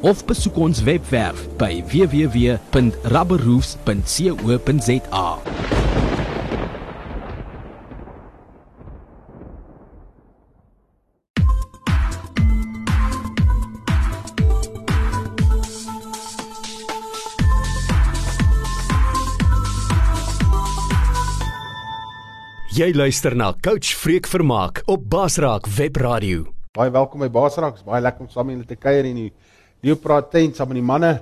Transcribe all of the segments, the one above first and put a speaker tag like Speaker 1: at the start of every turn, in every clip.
Speaker 1: of besoek ons webwerf by www.rubberroofs.co.za.
Speaker 2: Jy luister na Coach Freek Vermaak op Basraak Web Radio.
Speaker 3: Baie welkom by Basraak. Dit is baie lekker om saam met julle te kuier in die Leeupraat tent saam met die manne.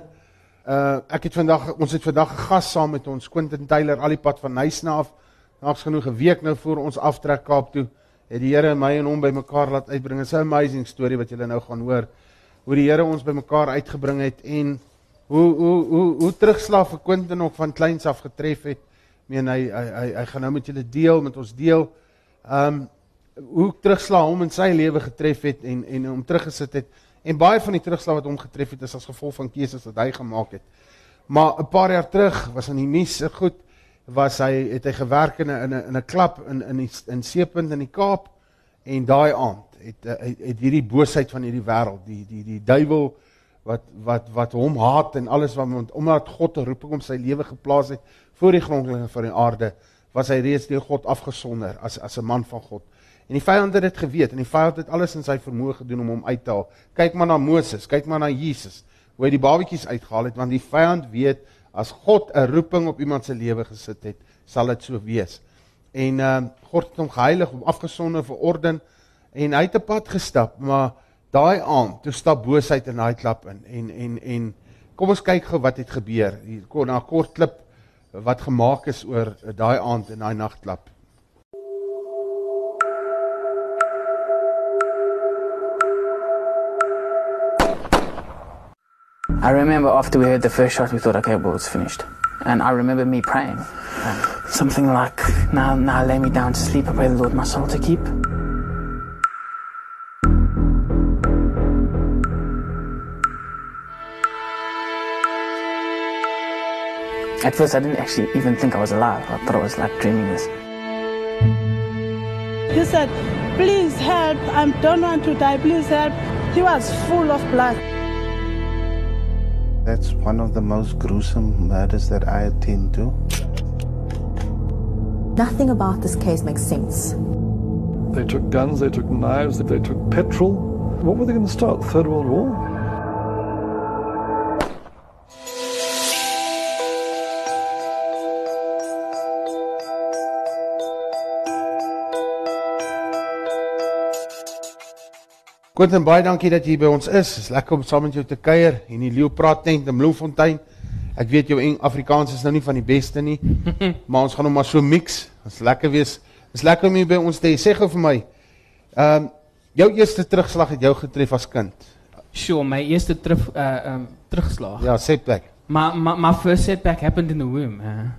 Speaker 3: Uh ek het vandag ons het vandag 'n gas saam met ons Quentin Taylor al die pad van Nysna af. Naaks genoeg 'n week nou voor ons aftrek Kaap toe. Het die Here my en hom bymekaar laat uitbring. Dit is 'n amazing storie wat julle nou gaan hoor. Hoe die Here ons bymekaar uitgebring het en hoe hoe hoe hoe terugslag vir Quentin nog van kleins af getref het. Meen hy hy hy, hy gaan nou met julle deel, met ons deel. Um hoe terugslag hom in sy lewe getref het en en hom teruggesit het. En baie van die terugslag wat hom getref het is as gevolg van keuses wat hy gemaak het. Maar 'n paar jaar terug was aan die nuus goed was hy het hy gewerk in 'n in 'n klub in in die, in Seepunt in die Kaap en daai aand het het, het hierdie boosheid van hierdie wêreld die die die duiwel wat wat wat hom haat en alles wat omdat God 'n roeping om sy lewe geplaas het voor die grondlegginge van die aarde was hy reeds deur God afgesonder as as 'n man van God. En die vyand het dit geweet en die vyand het alles in sy vermoë gedoen om hom uit te haal. Kyk maar na Moses, kyk maar na Jesus, hoe hy die babetjies uitgehaal het want die vyand weet as God 'n roeping op iemand se lewe gesit het, sal dit so wees. En ehm uh, God het hom geheilig, hom afgesonder vir orde en hy het 'n pad gestap, maar daai aand, toe stap boosheid in daai klap in en en en kom ons kyk gou wat het gebeur. Hier kom na 'n kort klip wat gemaak is oor daai aand en daai nagklap.
Speaker 4: I remember after we heard the first shot, we thought, okay, well, it's finished. And I remember me praying. something like, now, now lay me down to sleep. I pray the Lord my soul to keep. At first, I didn't actually even think I was alive. I thought I was like dreaming this.
Speaker 5: He said, Please help. I don't want to die. Please help. He was full of blood.
Speaker 6: That's one of the most gruesome murders that I attend to.
Speaker 7: Nothing about this case makes sense.
Speaker 8: They took guns, they took knives, they took petrol. What were they going to start? Third World War?
Speaker 3: Quentin, baie dankie dat jy by ons is. Dit is lekker om saam met jou te kuier in die Leeupraat tent in Bloemfontein. Ek weet jou Afrikaans is nou nie van die beste nie, maar ons gaan hom maar so mix. Dit is lekker wees. Dit is lekker om jy by ons te hê. Sê gou vir my. Ehm um, jou eerste terugslag het jou getref as kind.
Speaker 4: Sure, my eerste terug uh um terugslag.
Speaker 3: Ja, setback.
Speaker 4: My, my my first setback happened in the womb. Uh,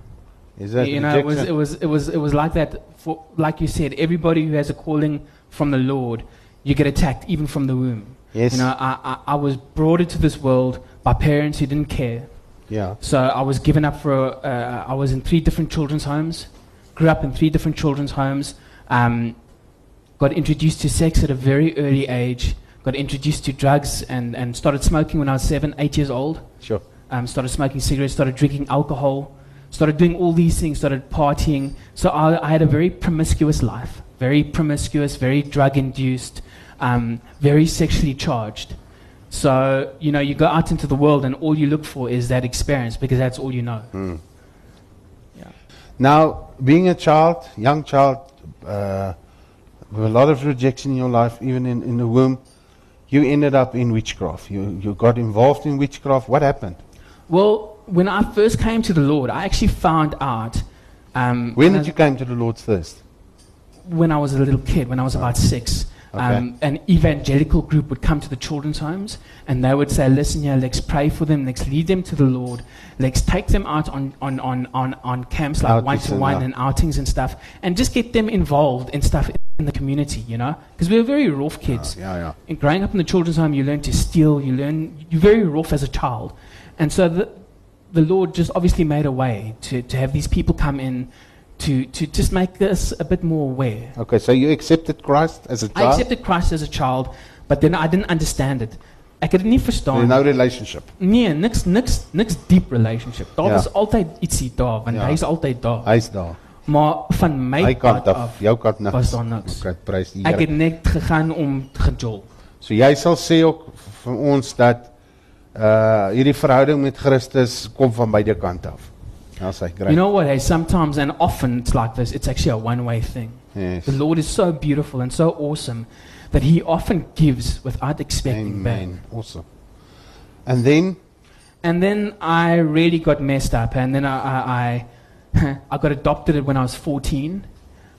Speaker 3: Is that
Speaker 4: you know, it was it was it was it was like that for like you said, everybody who has a calling from the Lord you get attacked even from the womb.
Speaker 3: Yes.
Speaker 4: You know, I, I, I was brought into this world by parents who didn't care.
Speaker 3: Yeah.
Speaker 4: So I was given up for, uh, I was in three different children's homes, grew up in three different children's homes, um, got introduced to sex at a very early age, got introduced to drugs and, and started smoking when I was seven, eight years old.
Speaker 3: Sure.
Speaker 4: Um, started smoking cigarettes, started drinking alcohol, started doing all these things, started partying. So I, I had a very promiscuous life, very promiscuous, very drug induced, um, very sexually charged. So, you know, you go out into the world and all you look for is that experience because that's all you know.
Speaker 3: Mm.
Speaker 4: Yeah.
Speaker 3: Now, being a child, young child, uh, with a lot of rejection in your life, even in, in the womb, you ended up in witchcraft. You, you got involved in witchcraft. What happened?
Speaker 4: Well, when I first came to the Lord, I actually found out um,
Speaker 3: When
Speaker 4: I-
Speaker 3: did you came to the Lord first?
Speaker 4: when I was a little kid, when I was about six, um, an evangelical group would come to the children's homes and they would say, Listen here, let's pray for them, let's lead them to the Lord, let's take them out on, on, on, on, on camps like one to one and outings and stuff, and just get them involved in stuff in the community, you know? Because we were very rough kids.
Speaker 3: Ja, ja.
Speaker 4: And growing up in the children's home, you learn to steal, you learn, you're very rough as a child. And so the, the Lord just obviously made a way to, to have these people come in to, to just make us a bit more aware.
Speaker 3: Okay, so you accepted Christ as a
Speaker 4: I
Speaker 3: child?
Speaker 4: I accepted Christ as a child, but then I didn't understand it. Ek het dit nie verstaan.
Speaker 3: No relationship.
Speaker 4: Nee, niks niks niks diep relationship. Daar
Speaker 3: Ja.
Speaker 4: was altyd ietsie daar, want
Speaker 3: Ja.
Speaker 4: hy's altyd daar.
Speaker 3: Hy's daar.
Speaker 4: Maar van my
Speaker 3: Hy kant af,
Speaker 4: af
Speaker 3: jou kant niks.
Speaker 4: was daar niks.
Speaker 3: Okay, prys die
Speaker 4: Ek
Speaker 3: Here.
Speaker 4: het net gegaan om gejol.
Speaker 3: So jy sal sê ook vir ons dat uh hierdie verhouding met Christus kom van beide kante af. Sê
Speaker 4: You know what? Hey, sometimes and often it's like this. It's actually a one-way thing.
Speaker 3: yes.
Speaker 4: The Lord is so beautiful and so awesome that He often gives without expecting back.
Speaker 3: Amen. Awesome. And then
Speaker 4: And then I really got messed up, and then I I, I, I got adopted when I was 14.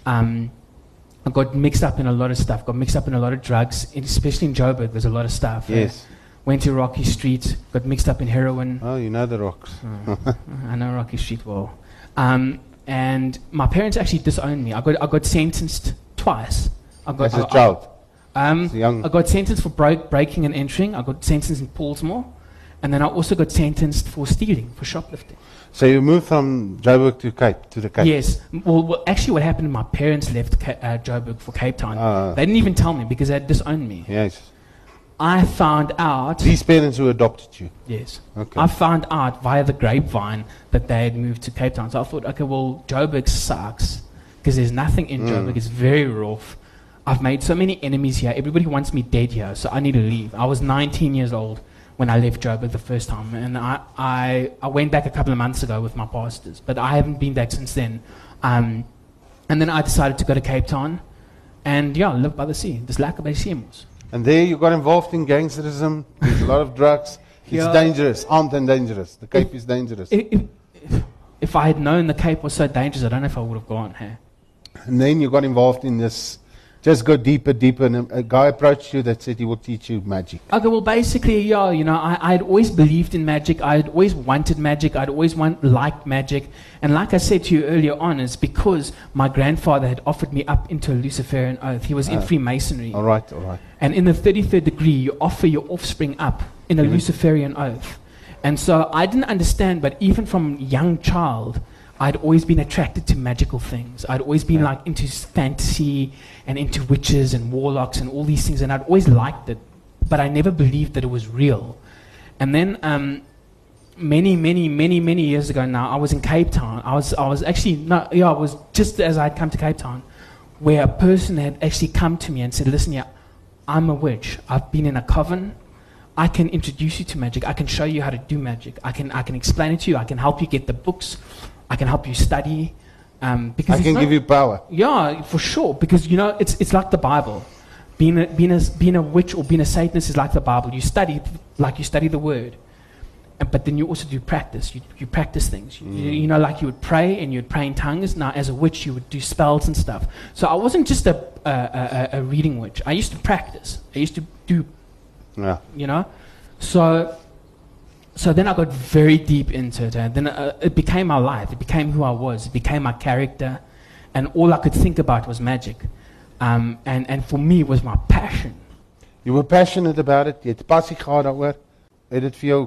Speaker 4: Um, I got mixed up in a lot of stuff. Got mixed up in a lot of drugs, especially in Joburg. There's a lot of stuff.
Speaker 3: Yes.
Speaker 4: Went to Rocky Street. Got mixed up in heroin.
Speaker 3: Oh, you know the rocks.
Speaker 4: I know Rocky Street well. Um, and my parents actually disowned me. I got I got sentenced twice. I got
Speaker 3: As a
Speaker 4: I- I-
Speaker 3: child.
Speaker 4: um,
Speaker 3: As a young
Speaker 4: I got sentenced for break, breaking and entering. I got sentenced in Paulsmore. And then I also got sentenced for stealing, for shoplifting.
Speaker 3: So you moved from Joburg to Cape to the Cape.
Speaker 4: Yes. Well, well, actually, what happened, my parents left Ca- uh, Joburg for Cape Town.
Speaker 3: Ah.
Speaker 4: they didn't even tell me because they had disowned me.
Speaker 3: Yes.
Speaker 4: I found out.
Speaker 3: These parents who adopted you.
Speaker 4: yes.
Speaker 3: Okay.
Speaker 4: I found out via the grapevine that they had moved to Cape Town. So I thought, okay, well, Joburg sucks because there's nothing in
Speaker 3: Mm.
Speaker 4: Joburg. It's very rough. I've made so many enemies here. Everybody wants me dead here, so I need to leave. I was 19 years old when I left Joburg the first time, and I, I, I went back a couple of months ago with my pastors, but I haven't been back since then. Um, and then I decided to go to Cape Town and, yeah, live by the sea. Dis lekker by mos.
Speaker 3: And there you got involved in gangsterism. There's a lot of drugs. It's
Speaker 4: Yeah.
Speaker 3: dangerous. Armed and dangerous. The Cape is dangerous.
Speaker 4: If, if, if I had known the Cape was so dangerous, I don't know if I would have gone. Hey?
Speaker 3: And then you got involved in this. Just go deeper, deeper. And a, guy approached you that said he will teach you magic.
Speaker 4: Okay, well, basically, yeah, you know, I, I'd always believed in magic. I'd always wanted magic. I'd always want, liked magic. And like I said to you earlier on, it's because my grandfather had offered me up into a Luciferian oath. He was in
Speaker 3: Ah.
Speaker 4: Freemasonry.
Speaker 3: All right, all right.
Speaker 4: And in the 33rd degree, you offer your offspring up in a
Speaker 3: Mhm.
Speaker 4: Luciferian oath. And so I didn't understand, but even from young child, I'd always been attracted to magical things. I'd always been like into fantasy and into witches and warlocks and all these things, and I'd always liked it, but I never believed that it was real. And then um, many, many, many, many years ago now, I was in Cape Town. I was, I was actually, no, yeah, I was just as I'd come to Cape Town, where a person had actually come to me and said, listen, yeah, I'm a witch. I've been in a coven. I can introduce you to magic. I can show you how to do magic. I can, I can explain it to you. I can help you get the books. I can help you study. Um, because
Speaker 3: I can
Speaker 4: not-
Speaker 3: give you power.
Speaker 4: yeah, for sure. Because you know, it's it's like the Bible. Being a, being a being a witch or being a Satanist is like the Bible. You study like you study the Word, and, but then you also do practice. You you practice things. You, you, you know, like you would pray and you'd pray in tongues. Now, as a witch, you would do spells and stuff. So I wasn't just a a, a, a reading witch. I used to practice. I used to do
Speaker 3: Yeah.
Speaker 4: you know. So, so then I got very deep into it, and then uh, it became my life. It became who I was. It became my character, and all I could think about was magic. Um, and and for me, it was my passion.
Speaker 3: You were passionate about it. Jy het passie gehad daaroor. Het dit vir jou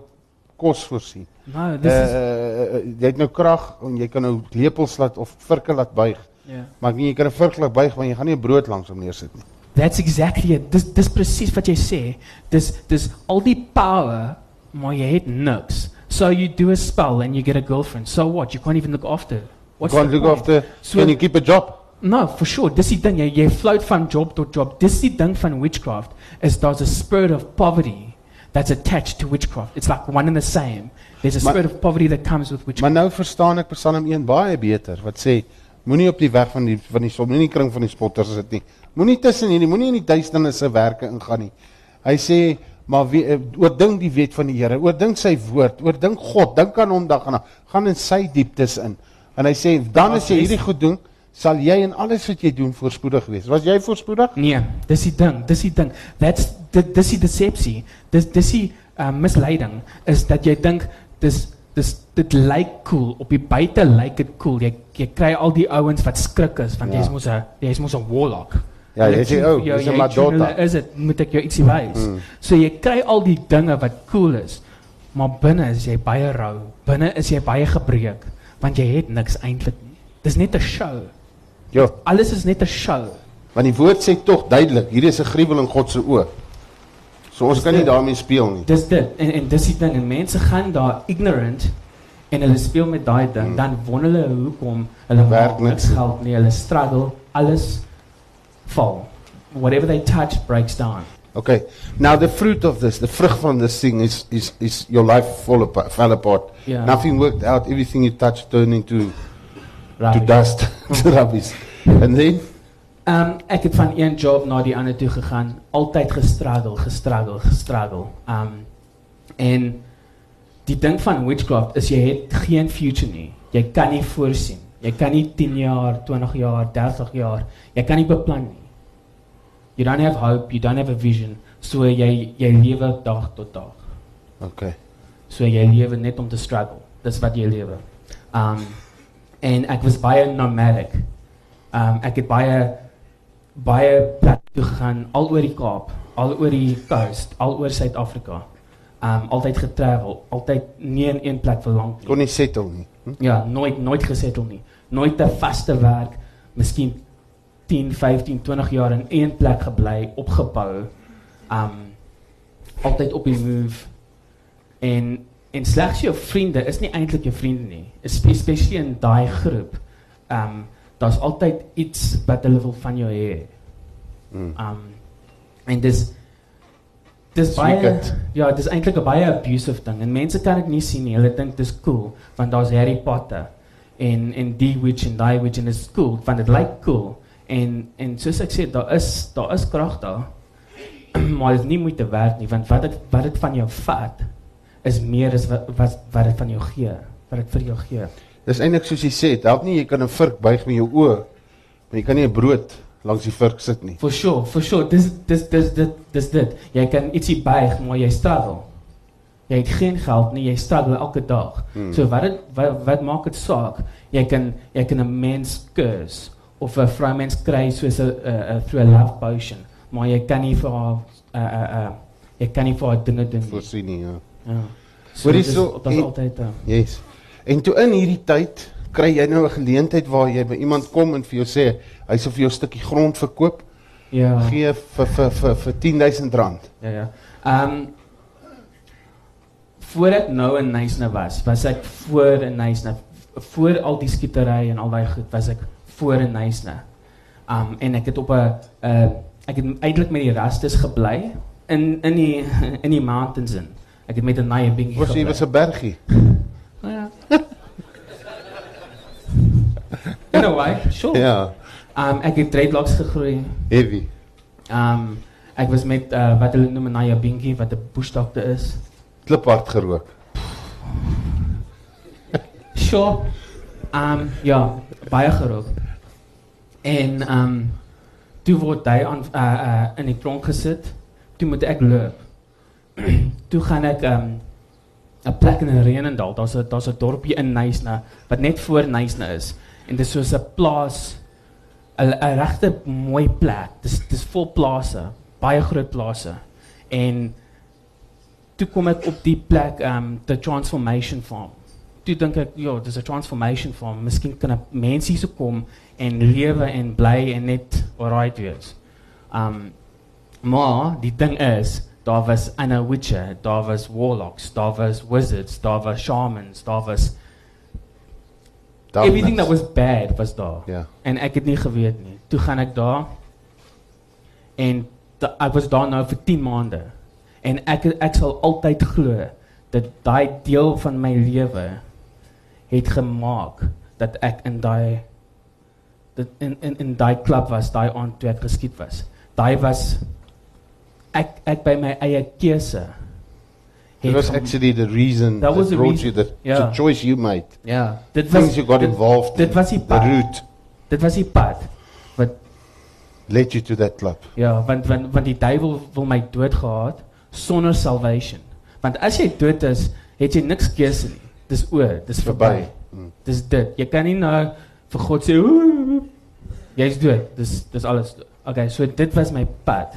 Speaker 3: kos voorsien.
Speaker 4: No,
Speaker 3: Uh,
Speaker 4: this is
Speaker 3: uh, jy het nou krag en jy kan nou lepels laat of virke laat buig.
Speaker 4: yeah.
Speaker 3: Maar meen jy kan 'n virk laat buig, maar jy gaan nie 'n brood langs hom neersit nie.
Speaker 4: That's exactly it. Dis dis presies wat jy sê. Dis dis al die power, maar jy het niks. So you do a spell and you get a girlfriend. So what? You can't even look after. What's
Speaker 3: you can't look
Speaker 4: point?
Speaker 3: after
Speaker 4: So-
Speaker 3: can you keep a job?
Speaker 4: No, for sure. Dis die ding, jy jy float van job tot job. Dis die ding van witchcraft is there's a spirit of poverty that's attached to witchcraft. It's like one and the same. There's a
Speaker 3: Maar-
Speaker 4: spirit of poverty that comes with
Speaker 3: Maar
Speaker 4: witchcraft.
Speaker 3: nou verstaan ek Psalm 1 baie beter wat sê moenie op die weg van die van die son, moenie kring van die spotters sit nie. Moenie tussen hierdie, moenie in die duisternisse werke ingaan nie. Hy sê maar wie, eh, oordink die wet van die Here, oordink sy woord, oordink God, dink aan hom dag en nag, gaan in sy dieptes in. En hy sê dan as jy hierdie goed doen, sal jy in alles wat jy doen voorspoedig wees. Was jy voorspoedig?
Speaker 4: Nee, dis die ding, dis die ding. That's dit dis die decepsie. Dis dis die uh, misleiding is dat jy dink dis dis dit lyk cool op die buite lyk dit cool. Jy jy kry al die ouens wat skrik is want
Speaker 3: Ja.
Speaker 4: jy's mos 'n jy's mos 'n warlock.
Speaker 3: Ja, jy sê, "Oh,
Speaker 4: jou-
Speaker 3: dis 'n Madonna."
Speaker 4: Is dit moet ek jou ietsie wys?
Speaker 3: Mm.
Speaker 4: So jy kry al die dinge wat cool is, maar binne is jy baie rou. Binne is jy baie gebreek want jy het niks eintlik nie. Dis net 'n show.
Speaker 3: Ja,
Speaker 4: Alles is net 'n show.
Speaker 3: want die woord sê tog duidelik, hier is 'n gruwel in God se oë. So ons kan nie daarmee speel nie.
Speaker 4: Dis dit en en dis die ding en mense gaan daar ignorant en hulle speel met daai ding
Speaker 3: Hmm.
Speaker 4: dan wonder hulle hoekom hulle
Speaker 3: Werk niks
Speaker 4: geld nie hulle struggle alles val whatever they touch breaks down
Speaker 3: Okay. Now the fruit of this, the vrug van this thing is is is your life fall apart, fell apart.
Speaker 4: Yeah.
Speaker 3: Nothing worked out. Everything you touched turned into to dust, to rubbish. And then
Speaker 4: Um ek het van een job na die ander toe gegaan, altyd gestruggle, gestruggle, gestruggle. Um en die ding van witchcraft is jy het geen future nie. Jy kan nie voorsien. Jy kan nie 10 jaar, 20 jaar, 30 jaar, jy kan nie beplan nie. You don't have hope, you don't have a vision. So jy jy lewe dag tot dag.
Speaker 3: okay.
Speaker 4: So jy lewe net om te struggle. Dis wat jy lewe. Um en ek was baie nomadic. Um ek het baie baie plek toe gegaan al oor die Kaap, al oor die coast, al oor Suid-Afrika. Um altyd getravel, altyd nie in een plek vir lank nie.
Speaker 3: Kon nie settle nie. Hm?
Speaker 4: Ja, nooit nooit gesettle nie. Nooit 'n vaste werk, miskien 10, 15, 20 jaar in een plek gebly, opgebou. Um altyd op die move. En en slegs jou vriende is nie eintlik jou vriende nie. Espe- Especially in daai groep. Um daar's altyd iets wat hulle wil van jou hê.
Speaker 3: Mm.
Speaker 4: Um en dis dis baie ja, dis eintlik 'n baie abusive ding en mense kan dit nie sien nie. Hulle dink dis cool want daar's Harry Potter en en die witch en daai witch en dit is cool want dit lyk cool. En en soos ek sê, daar is daar is krag daar. maar dit is nie moeite werd nie want wat dit wat dit van jou vat is meer as wat wat wat dit van jou gee, wat dit vir jou gee.
Speaker 3: Dis eintlik soos jy sê, help nie jy kan 'n vurk buig met jou oë, maar jy kan nie 'n brood langs die vurk sit nie.
Speaker 4: For sure, for sure. Dis dis dis dit dis dit. Jy kan ietsie buig, maar jy struggle. Jy het geen geld nie, jy struggle elke dag.
Speaker 3: Hmm.
Speaker 4: So wat dit wat, wat maak dit saak? Jy kan jy kan 'n mens curse of 'n vrou mens kry soos 'n 'n through a love potion, maar jy kan nie vir haar 'n 'n 'n jy kan nie vir haar dinge doen nie.
Speaker 3: Voorsien nie, ja.
Speaker 4: Ja.
Speaker 3: Hoorie,
Speaker 4: dis-
Speaker 3: so-
Speaker 4: dit is altyd uh,
Speaker 3: Yes. En toe in hierdie tyd kry jy nou 'n geleentheid waar jy by iemand kom en vir jou sê hy sal vir jou 'n stukkie grond verkoop,
Speaker 4: ja.
Speaker 3: gee vir vir vir vir 10000 rand.
Speaker 4: Ja ja. Ehm um, voor ek nou in Nysna was, was ek voor in Nysna voor al die skietery en al daai goed was ek voor in Nysna. Um en ek het op 'n uh ek het eintlik met die rastes gebly in in die in die mountains in. Ek het met 'n naai bingie
Speaker 3: Was jy was 'n bergie.
Speaker 4: Nou ja. In a way, sure.
Speaker 3: Ja,
Speaker 4: Um ek het dreadlocks gegroei.
Speaker 3: heavy.
Speaker 4: Um ek was met uh wat hulle noem 'n bingie wat 'n bush doctor is.
Speaker 3: Kliphard gerook.
Speaker 4: Sure. Um ja, baie gerook. En um toe word hy aan uh uh in die tronk gesit. Toe moet ek loop. toe gaan ek um 'n plek in Renendal. Daar's 'n daar's 'n dorpie in Nysna wat net voor Nysna is. En dit is soos 'n plaas 'n regte mooi plek. Dis dis vol plase, baie groot plase. En toe kom ek op die plek um the transformation farm toe dink ek ja, dis 'n transformation farm. Miskien kan 'n mens hierso kom en lewe en bly en net alright wees. Um maar die ding is, daar was 'n witcher, daar was warlocks, daar was wizards, daar was shamans, daar was
Speaker 3: Darkness.
Speaker 4: everything that was bad was daar.
Speaker 3: Ja.
Speaker 4: En ek het nie geweet nie. Toe gaan ek daar en ek was daar nou vir 10 maande. En ek ek sal altyd glo dat daai deel van my lewe het gemaak dat ek in daai dat in in in daai klub was, daai aand toe ek geskiet was. Daai was ek ek by my eie keuse
Speaker 3: It was actually the reason
Speaker 4: That
Speaker 3: that,
Speaker 4: was the
Speaker 3: brought
Speaker 4: reason.
Speaker 3: you the,
Speaker 4: Yeah.
Speaker 3: the choice you made.
Speaker 4: ja, dit
Speaker 3: Things
Speaker 4: was
Speaker 3: you got
Speaker 4: dit,
Speaker 3: involved
Speaker 4: dit
Speaker 3: in.
Speaker 4: was die
Speaker 3: the
Speaker 4: pad.
Speaker 3: route
Speaker 4: Dit was die pad wat
Speaker 3: led you to that club.
Speaker 4: ja, want want want die duiwel wil my dood gehad sonder salvation. Want as jy dood is, het jy niks keuse nie. Dis oor, dis verby.
Speaker 3: Mm.
Speaker 4: Dis dit. Jy kan nie nou vir God sê "Oeh, jy's dood. Dis dis alles. Okay, so dit was my pad.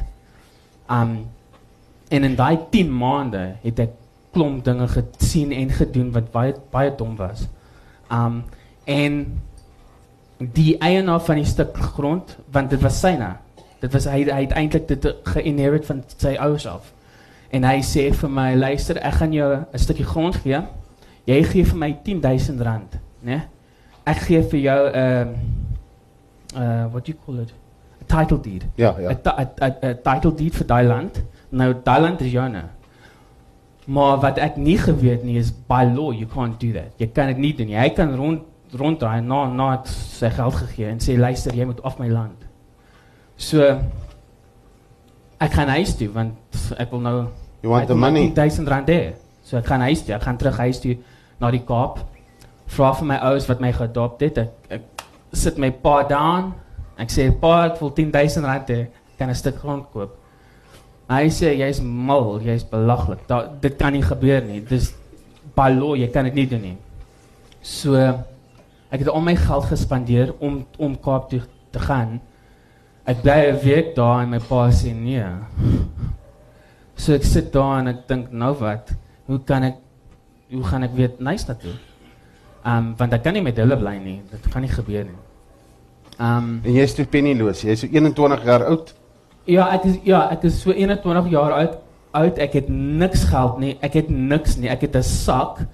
Speaker 4: Um en in daai 10 maande het ek klomp dinge gesien en gedoen wat baie baie dom was. Um en die eienaar van die stuk grond, want dit was syne. Dit was hy hy het eintlik dit geïnherit van sy ouers af. En hy sê vir my, luister, ek gaan jou 'n stukkie grond gee. Jy gee vir my 10000 rand, né? Ek gee vir jou uh, uh what do you call it? A title deed.
Speaker 3: Ja, ja.
Speaker 4: 'n ti- 'n 'n- 'n title deed vir daai land. Nou daai land is joune. Maar wat ek nie geweet nie is by law you can't do that. Jy kan dit nie doen nie. Hy kan rond ronddraai na na het sy geld gegee en sê luister jy moet af my land. So ek gaan huis toe want ek wil nou
Speaker 3: You want the
Speaker 4: nou
Speaker 3: money?
Speaker 4: 1000 rand hê. So ek gaan huis toe. Ek gaan terug huis toe na die Kaap. Vra vir my ouers wat my geadopt het. Ek, ek sit my pa daan. Ek sê pa ek wil 10000 rand hê. Kan 'n stuk grond koop. Hy sê jy's mal, jy's belaglik. Da dit kan nie gebeur nie. Dis by law, jy kan dit nie doen nie. So ek het al my geld gespandeer om om Kaap toe te gaan. Ek bly 'n week daar en my pa sê nee. So ek sit daar en ek dink nou wat? Hoe kan ek hoe gaan ek weer nice na toe? Ehm um, want ek kan nie met hulle bly nie. Dit gaan nie gebeur nie. Ehm um,
Speaker 3: En jy's toe pennyloos. Jy's so 21 jaar oud.
Speaker 4: Ja, ek is ja, ek is so 21 jaar oud. Oud, ek het niks geld nie. Ek het niks nie. Ek het 'n sak.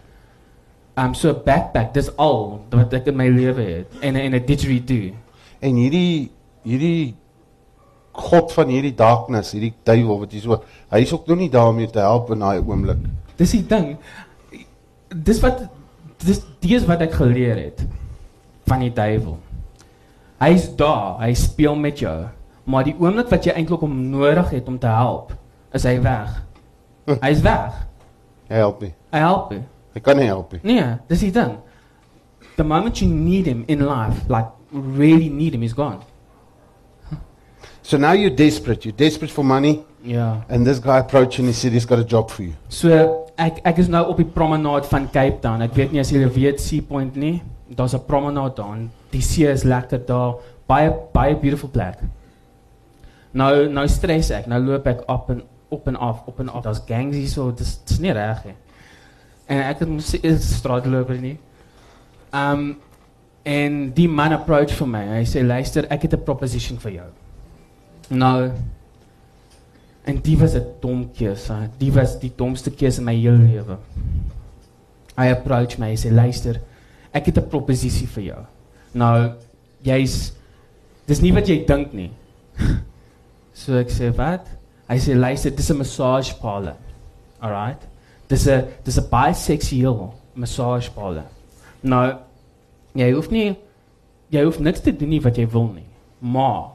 Speaker 4: Um so 'n backpack. Dis al wat ek in my lewe het en en 'n didgeridoo.
Speaker 3: En hierdie hierdie God van hierdie darkness, hierdie duiwel wat jy so hy's ook nog nie daar om jou te help in daai oomblik.
Speaker 4: Dis die ding. Dis wat dis dis wat ek geleer het van die duiwel. Hy's daar, hy speel met jou, maar die oomblik wat jy eintlik hom nodig het om te help, is hy weg. Hy's weg.
Speaker 3: Hy help nie.
Speaker 4: Hy help nie.
Speaker 3: Hy kan nie help nie.
Speaker 4: Nee, dis die ding. The moment you need him in life, like really need him, he's gone.
Speaker 3: So now you're desperate. You're desperate for money
Speaker 4: Ja.
Speaker 3: and this guy approached and he said he's got a job for you.
Speaker 4: So ek ek is nou op die promenade van Cape Town. Ek weet nie as julle weet Sea Point nie. Daar's 'n promenade daar. Die see is lekker daar. Baie baie beautiful plek. Nou nou stres ek. Nou loop ek op en op en af, op en af. Daar's gangs hier so. Dis dis nie reg nie. En ek het mos is straatloper nie. Um en die man approach vir my. Hy sê luister, ek het 'n proposition vir jou. Nou En die was 'n dom keuse. Die was die domste keuse in my hele lewe. Hy approach my en sê luister, ek het 'n proposisie vir jou. Nou, jy's dis nie wat jy dink nie. so ek sê wat? Hy sê luister, dis 'n massage parlor. Alright. Dis 'n dis 'n biseksueel massage parlor. Nou, jy hoef nie jy hoef niks te doen nie wat jy wil nie. Maar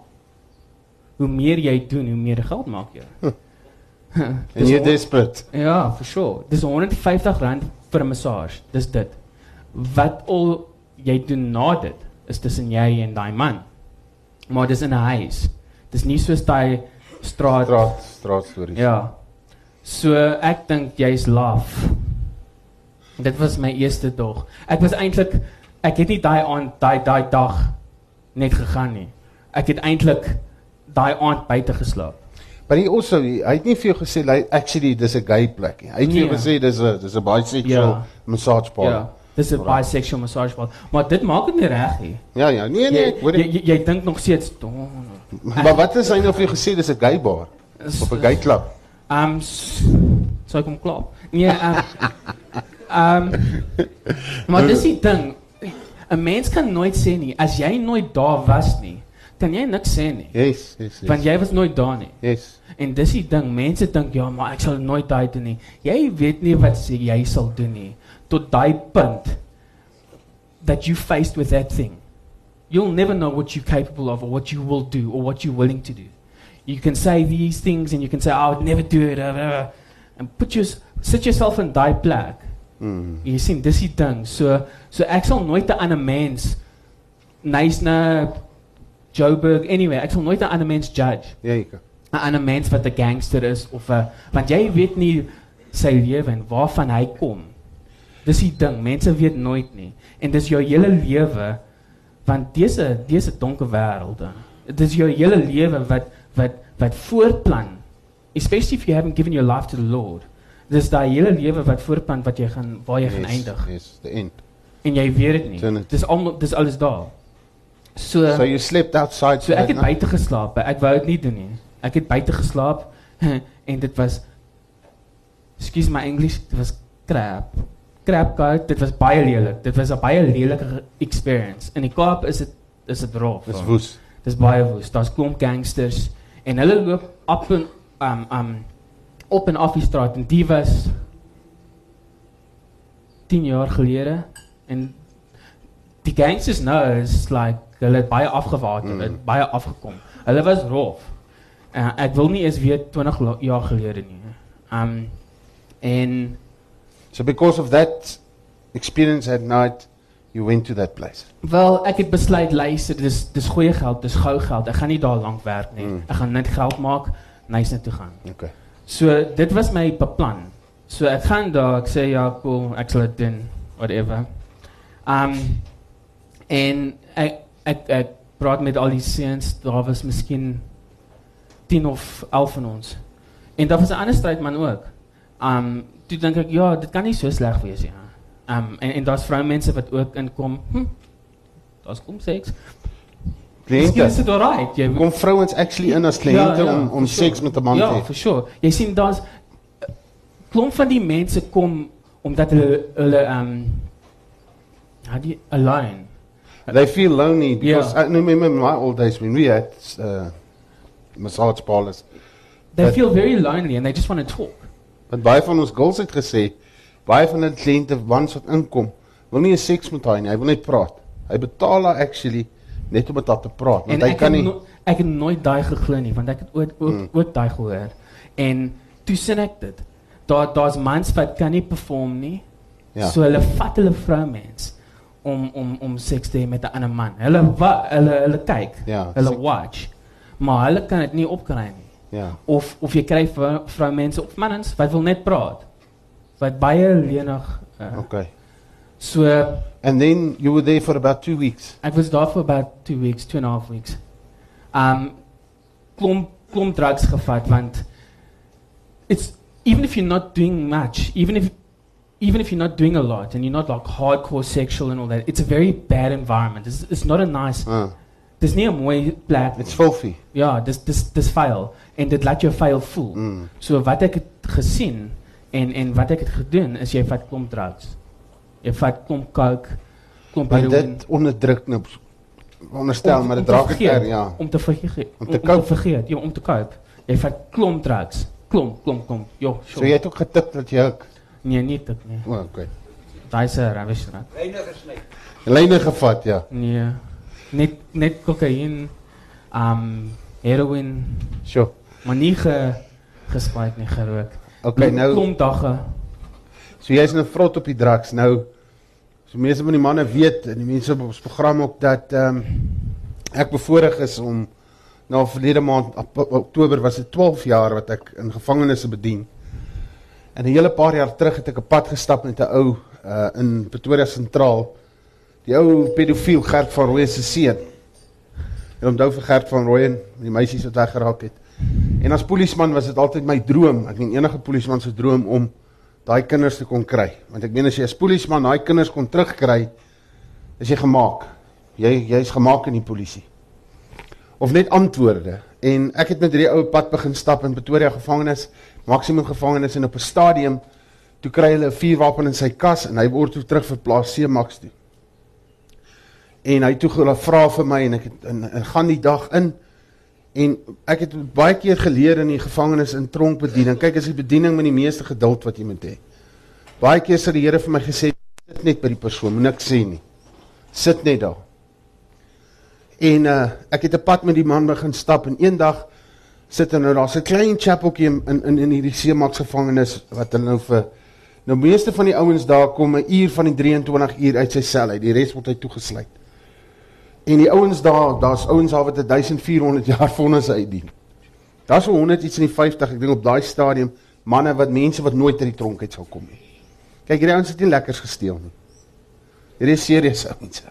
Speaker 4: hoe meer jy doen, hoe meer geld maak jy.
Speaker 3: You're
Speaker 4: hon-
Speaker 3: desperate.
Speaker 4: Ja, for sure. Dis 150 rand vir 'n massage. Dis dit. Wat al jy doen na dit is tussen jy en daai man. Maar dis in 'n huis. Dis nie soos daai straat.
Speaker 3: Straat straat stories.
Speaker 4: Ja. So ek dink jy's laf. Dit was my eerste dag. Ek was eintlik ek het nie daai aand daai daai dag net gegaan nie. Ek het eintlik daai aand buite geslaap.
Speaker 3: But he also hy het nie vir jou gesê like actually dis 'n gay plek nie. Hy het vir jou
Speaker 4: Nee.
Speaker 3: gesê dis 'n dis 'n bisexual
Speaker 4: Ja.
Speaker 3: massage parlor.
Speaker 4: Ja. Dis 'n bisexual massage parlor. Maar dit maak dit nie reg nie.
Speaker 3: Ja ja, nee nee,
Speaker 4: Jy
Speaker 3: ek hoor
Speaker 4: jy, jy, jy dink nog steeds "Oh,
Speaker 3: Maar wat is hy nou vir jou gesê dis 'n gay bar of 'n gay club?
Speaker 4: Um so ek kom klaar. Nee, um um Maar dis die ding. 'n Mens kan nooit sê nie as jy nooit daar was nie, kan jy niks sê nie.
Speaker 3: Yes, yes, yes.
Speaker 4: Want jy was nooit daar nie.
Speaker 3: Yes.
Speaker 4: En dis die ding, mense dink ja, maar ek sal nooit daai doen nie. Jy weet nie wat sê jy sal doen nie tot daai punt that you faced with that thing. You'll never know what you're capable of or what you will do or what you're willing to do. you can say these things and you can say I would never do it uh, uh, and put your sit yourself in daai plek.
Speaker 3: Mm.
Speaker 4: Jy sien, dis die ding. So so ek sal nooit 'n ander mens nice na Joburg anyway, ek sal nooit 'n ander mens judge.
Speaker 3: Ja, ek.
Speaker 4: 'n ander mens wat 'n gangster is of 'n want jy weet nie sy lewe en waarvan hy kom. Dis die ding, mense weet nooit nie. En dis jou hele lewe want dese dese donker wêrelde. Dis jou hele lewe wat wat wat voortplan. Especially if you haven't given your life to the Lord. Dis daai hele lewe wat voortplan wat jy gaan waar jy gaan eindig.
Speaker 3: Yes, the end.
Speaker 4: En jy weet dit nie. Dis almal dis alles daar. So
Speaker 3: So you slept outside
Speaker 4: So ek het buite geslaap. Ek wou dit nie doen nie. Ek het buite geslaap en dit was Excuse my English, dit was crap. Crap guy, dit was baie lelik. Dit was 'n baie lelike experience. In die Kaap is dit is dit rof.
Speaker 3: Dis woes.
Speaker 4: Dis baie woes. Daar's klomp gangsters en hulle loop op en um um op en af die straat en die was 10 jaar gelede en die gangsters nou is like hulle het baie afgewater, mm. het baie afgekom. Hulle was rof. Uh, ek wil nie eens weet 20 lo- jaar gelede nie. Um en
Speaker 3: So because of that experience at night, you went to that place.
Speaker 4: wel ek het besluit luister, dis dis goeie geld, dis gou geld. Ek gaan nie daar lank werk nie.
Speaker 3: Mm.
Speaker 4: Ek gaan net geld maak, nice net toe gaan.
Speaker 3: Okay.
Speaker 4: So dit was my beplan. So ek gaan daar, ek sê ja, cool, ek sal dit doen, whatever. Um en ek ek ek praat met al die seuns, daar was miskien 10 of 11 van ons. En daar was 'n ander strydman ook. Um toe dink ek ja, dit kan nie so sleg wees nie. Ja. Um en en daar's vroumense wat ook inkom. Hm, daar's kom seks.
Speaker 3: Kliënte.
Speaker 4: dit alright. Jy
Speaker 3: Kom vrouens actually in as kliënte om om
Speaker 4: for sure.
Speaker 3: seks met 'n man te
Speaker 4: Ja,
Speaker 3: hê.
Speaker 4: for sure. Jy sien daar's eh, klomp van die mense kom omdat hulle hulle um do you alone.
Speaker 3: They feel lonely because
Speaker 4: Yeah.
Speaker 3: I remember in my old days when we had uh, massage parlors.
Speaker 4: They
Speaker 3: But-
Speaker 4: feel very lonely and they just want to talk.
Speaker 3: Want baie van ons girls het gesê, baie van hulle kliënte mans wat inkom, wil nie 'n seks met haar nie, hy wil net praat. Hy betaal haar actually net om met haar te praat, want
Speaker 4: En
Speaker 3: hy kan nie
Speaker 4: no, ek het nooit daai geglo nie want ek het ooit ook,
Speaker 3: Mm.
Speaker 4: ook daai gehoor. En toe sien ek dit. Daar daar's mans wat kan nie perform nie.
Speaker 3: Ja.
Speaker 4: So hulle vat hulle vroumens om om om seks te hê met 'n ander man. Hulle wa, hulle hulle kyk.
Speaker 3: Ja,
Speaker 4: Hulle watch. Maar hulle kan dit nie opkry nie.
Speaker 3: Ja.
Speaker 4: Of of jy kry vrou- vroumense of mannens wat wil net praat. Wat baie lenig uh,
Speaker 3: Okay.
Speaker 4: So
Speaker 3: And then you were there for about 2 weeks.
Speaker 4: Ek was daar for about 2 weeks, 2 and a half weeks. Um klomp klomp drugs gevat want it's even if you're not doing much, even if even if you're not doing a lot and you're not like hardcore sexual and all that, it's a very bad environment. It's, it's not a nice
Speaker 3: Uh,
Speaker 4: Dis nie 'n mooi plek. nie.
Speaker 3: it's filthy.
Speaker 4: Ja, dis dis dis vuil en dit laat jou vuil voel.
Speaker 3: Mm.
Speaker 4: So wat ek het gesien en en wat ek het gedoen is jy vat klomp drugs. Jy vat klomp coke, klomp heroin.
Speaker 3: dit onderdruk nou onderstel,
Speaker 4: Om-
Speaker 3: maar dit raak er, ja.
Speaker 4: Om te vergeet.
Speaker 3: Om te koop.
Speaker 4: vergeet, ja, om te koop. Jy vat klomp drugs. Klomp, klomp, klomp. Jo,
Speaker 3: So jy het ook getip dat jy ook
Speaker 4: Nee, nie dit nie.
Speaker 3: O, oh, okay.
Speaker 4: Daai se rubbish raak.
Speaker 3: Lyne gevat, ja.
Speaker 4: Nee. Net net kokain, um heroin,
Speaker 3: Sjoe.
Speaker 4: maar nie ge gespuit nie gerook.
Speaker 3: Okay, nou
Speaker 4: klomp dagge.
Speaker 3: So jy's nou vrot op die drugs. Nou so meeste van die manne weet en die mense op ons program ook dat ehm um, ek bevoorreg is om nou verlede maand Oktober was dit 12 jaar wat ek in gevangenisse bedien. En 'n hele paar jaar terug het ek 'n pad gestap met 'n ou uh in Pretoria sentraal. Die ou pedofiel Gert van Rooyen se seun. En onthou vir Gert van Rooyen, die meisies wat weggeraak het. En as polisieman was dit altyd my droom, ek meen enige polisieman se droom om daai kinders te kon kry. Want ek meen as jy as polisieman daai kinders kon terugkry, is jy gemaak. Jy jy's gemaak in die polisie. Of net antwoorde. En ek het met hierdie ou pad begin stap in Pretoria gevangenis, maksimum gevangenis en op 'n stadium toe kry hulle 'n vuurwapen in sy kas en hy word toe terug verplaas C-Max toe. En hy toe hulle vra vir my en ek het en, en gaan die dag in en ek het baie keer geleer in die gevangenis in tronkbediening. Kyk, as die bediening met die meeste geduld wat jy moet hê. Baie keer sê die Here vir my gesê sit net by die persoon, niks sê nie. Sit net daar. En uh ek het 'n pad met die man begin stap en eendag sit en nou daar's 'n klein chapeltjie in in in, hierdie Seemaks gevangenis wat hulle nou vir nou meeste van die ouens daar kom 'n uur van die 23 uur uit sy sel uit. Die res word hy toegesluit. En die ouens daar, daar's ouens daar wat 1400 jaar vonnis uitdien. Daar's so 100 iets in die 50, ek dink op daai stadium manne wat mense wat nooit uit die tronk uit sal kom nie. Kyk, hierdie ouens het nie lekkers gesteel nie. Hierdie is serieus ouens.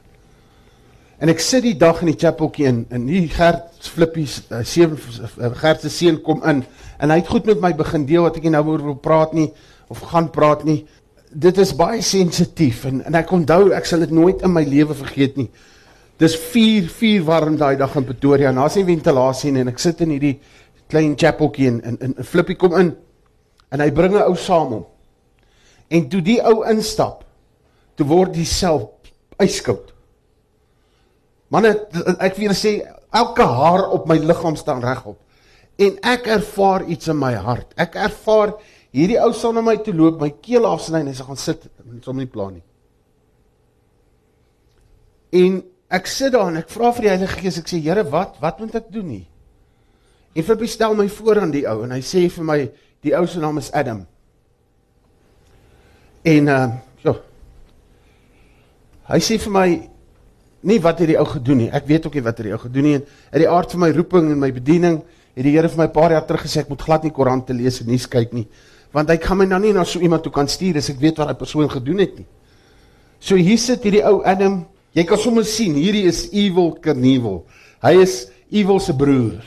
Speaker 3: En ek sit die dag in die chapeltjie in en hier Gert Flippies uh, seun uh, Gert se seun kom in en hy het goed met my begin deel wat ek nie nou oor wil praat nie of gaan praat nie. Dit is baie sensitief en en ek onthou ek sal dit nooit in my lewe vergeet nie. Dis 4 4 warm daai dag in Pretoria en daar's nie ventilasie nie en ek sit in hierdie klein chapeltjie en en, en Flippie kom in en hy bring 'n ou saam hom. En toe die ou instap, toe word die sel yskoud. Manne, ek wil sê elke haar op my liggaam staan regop. En ek ervaar iets in my hart. Ek ervaar hierdie ou sal na my toe loop, my keel afsny en hy sê gaan sit en som nie plan nie. En ek sit daar en ek vra vir die Heilige Gees, ek sê Here, wat wat moet ek doen nie? En vir bestel my voor aan die ou en hy sê vir my die ou se naam is Adam. En uh so. Hy sê vir my nie wat het die ou gedoen nie. Ek weet ook nie wat het die ou gedoen nie. In die aard van my roeping en my bediening het die Here vir my 'n paar jaar terug gesê ek moet glad nie koerante lees en nuus kyk nie, want hy kan my nou nie na so iemand toe kan stuur as ek weet wat daai persoon gedoen het nie. So hier sit hierdie ou Adam, jy kan sommer sien, hierdie is evil Knievel. Hy is evil se broer.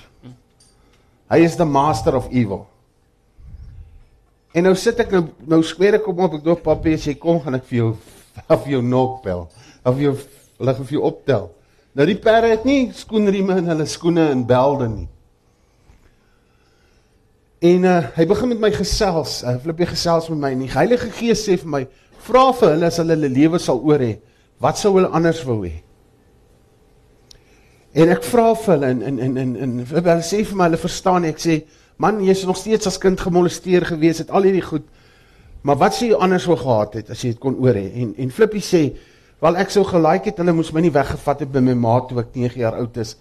Speaker 3: Hy is the master of evil. En nou sit ek nou nou skweer ek op op ek dop papie as jy kom gaan ek vir jou af jou nokbel. Of jou hulle gaan vir jou optel. Nou die perde het nie skoenrieme in hulle skoene en belde nie. En uh, hy begin met my gesels. Hy uh, flip hy gesels met my en die Heilige Gees sê vir my: "Vra vir hulle as hulle hulle lewe sal oor hê, wat sou hulle anders wou hê?" En ek vra vir hulle en en en en, en hulle sê vir my hulle verstaan nie. Ek sê: "Man, jy's nog steeds as kind gemolesteer gewees, het al hierdie goed. Maar wat sou jy anders wou gehad het as jy dit kon oor hê?" En en Flippie sê: Wel ek sou gelaik het hulle moes my nie weggevat het by my ma toe ek 9 jaar oud is.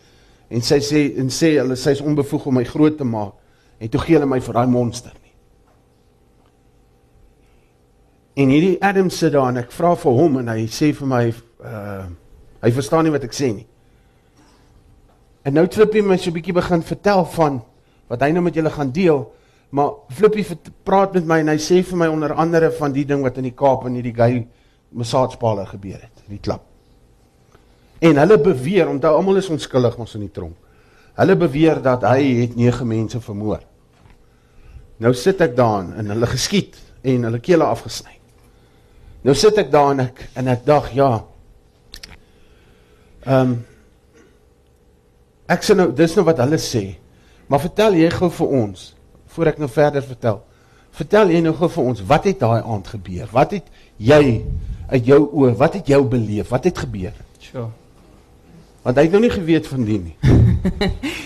Speaker 3: En sy sê en sê hulle sy is onbevoeg om my groot te maak. En toe gee hulle my vir daai monster nie. En hierdie Adam sit daar en ek vra vir hom en hy sê vir my uh hy verstaan nie wat ek sê nie. En nou Flippie my so 'n bietjie begin vertel van wat hy nou met julle gaan deel. Maar Flippie praat met my en hy sê vir my onder andere van die ding wat in die Kaap in hierdie gay massaagepale gebeur het, die klap. En hulle beweer, onthou almal is onskuldig ons in die tronk. Hulle beweer dat hy het 9 mense vermoor. Nou sit ek daar en hulle geskiet en hulle kele afgesny. Nou sit ek daar en ek en ek dag, ja. Ehm um, Ek sê nou, dis nou wat hulle sê. Maar vertel jy gou vir ons voor ek nou verder vertel. Vertel jy nou gou vir ons wat het daai aand gebeur? Wat het jy uit jou oë, wat het jou beleef? Wat het gebeur?
Speaker 4: Sure.
Speaker 3: Want hy het nou nie geweet van die nie.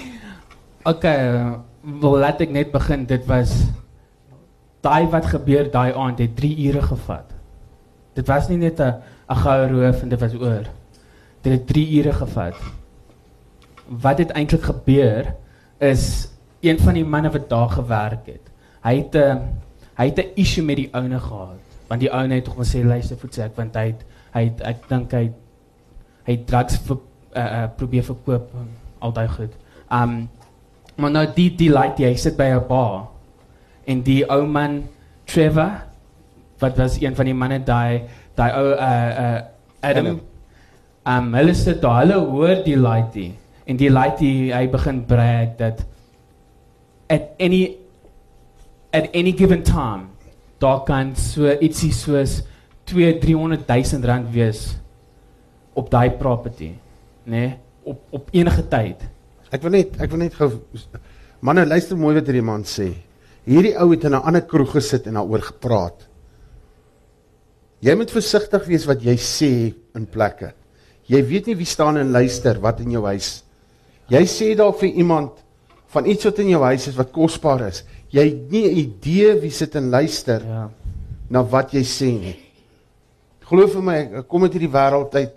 Speaker 4: okay, wil laat ek net begin. Dit was daai wat gebeur daai aand het 3 ure gevat. Dit was nie net 'n 'n goue roof en dit was oor. Dit het 3 ure gevat. Wat het eintlik gebeur is een van die manne wat daar gewerk het. Hy het 'n hy het 'n issue met die ouene gehad want die ou net tog gesê luister voet sê ek want hy het, hy het, ek dink hy hy drugs vir uh, uh, probeer verkoop al daai goed. Um maar nou die die light jy sit by 'n bar en die ou man Trevor wat was een van die manne daai daai ou uh uh Adam um hulle sit daar hulle hoor die lighty en die lighty hy begin brag dat at any at any given time daar kan so ietsie soos 2 300 000 rand wees op daai property, nê? Nee? Op op enige tyd.
Speaker 3: Ek wil net ek wil net gou manne luister mooi wat hierdie man sê. Hierdie ou het in 'n ander kroeg gesit en daaroor gepraat. Jy moet versigtig wees wat jy sê in plekke. Jy weet nie wie staan en luister wat in jou huis. Jy sê dalk vir iemand van iets wat in jou huis is wat kosbaar is jy het nie 'n idee wie sit en luister ja. na wat jy sê nie. Glo vir my, ek kom uit hierdie wêreld uit.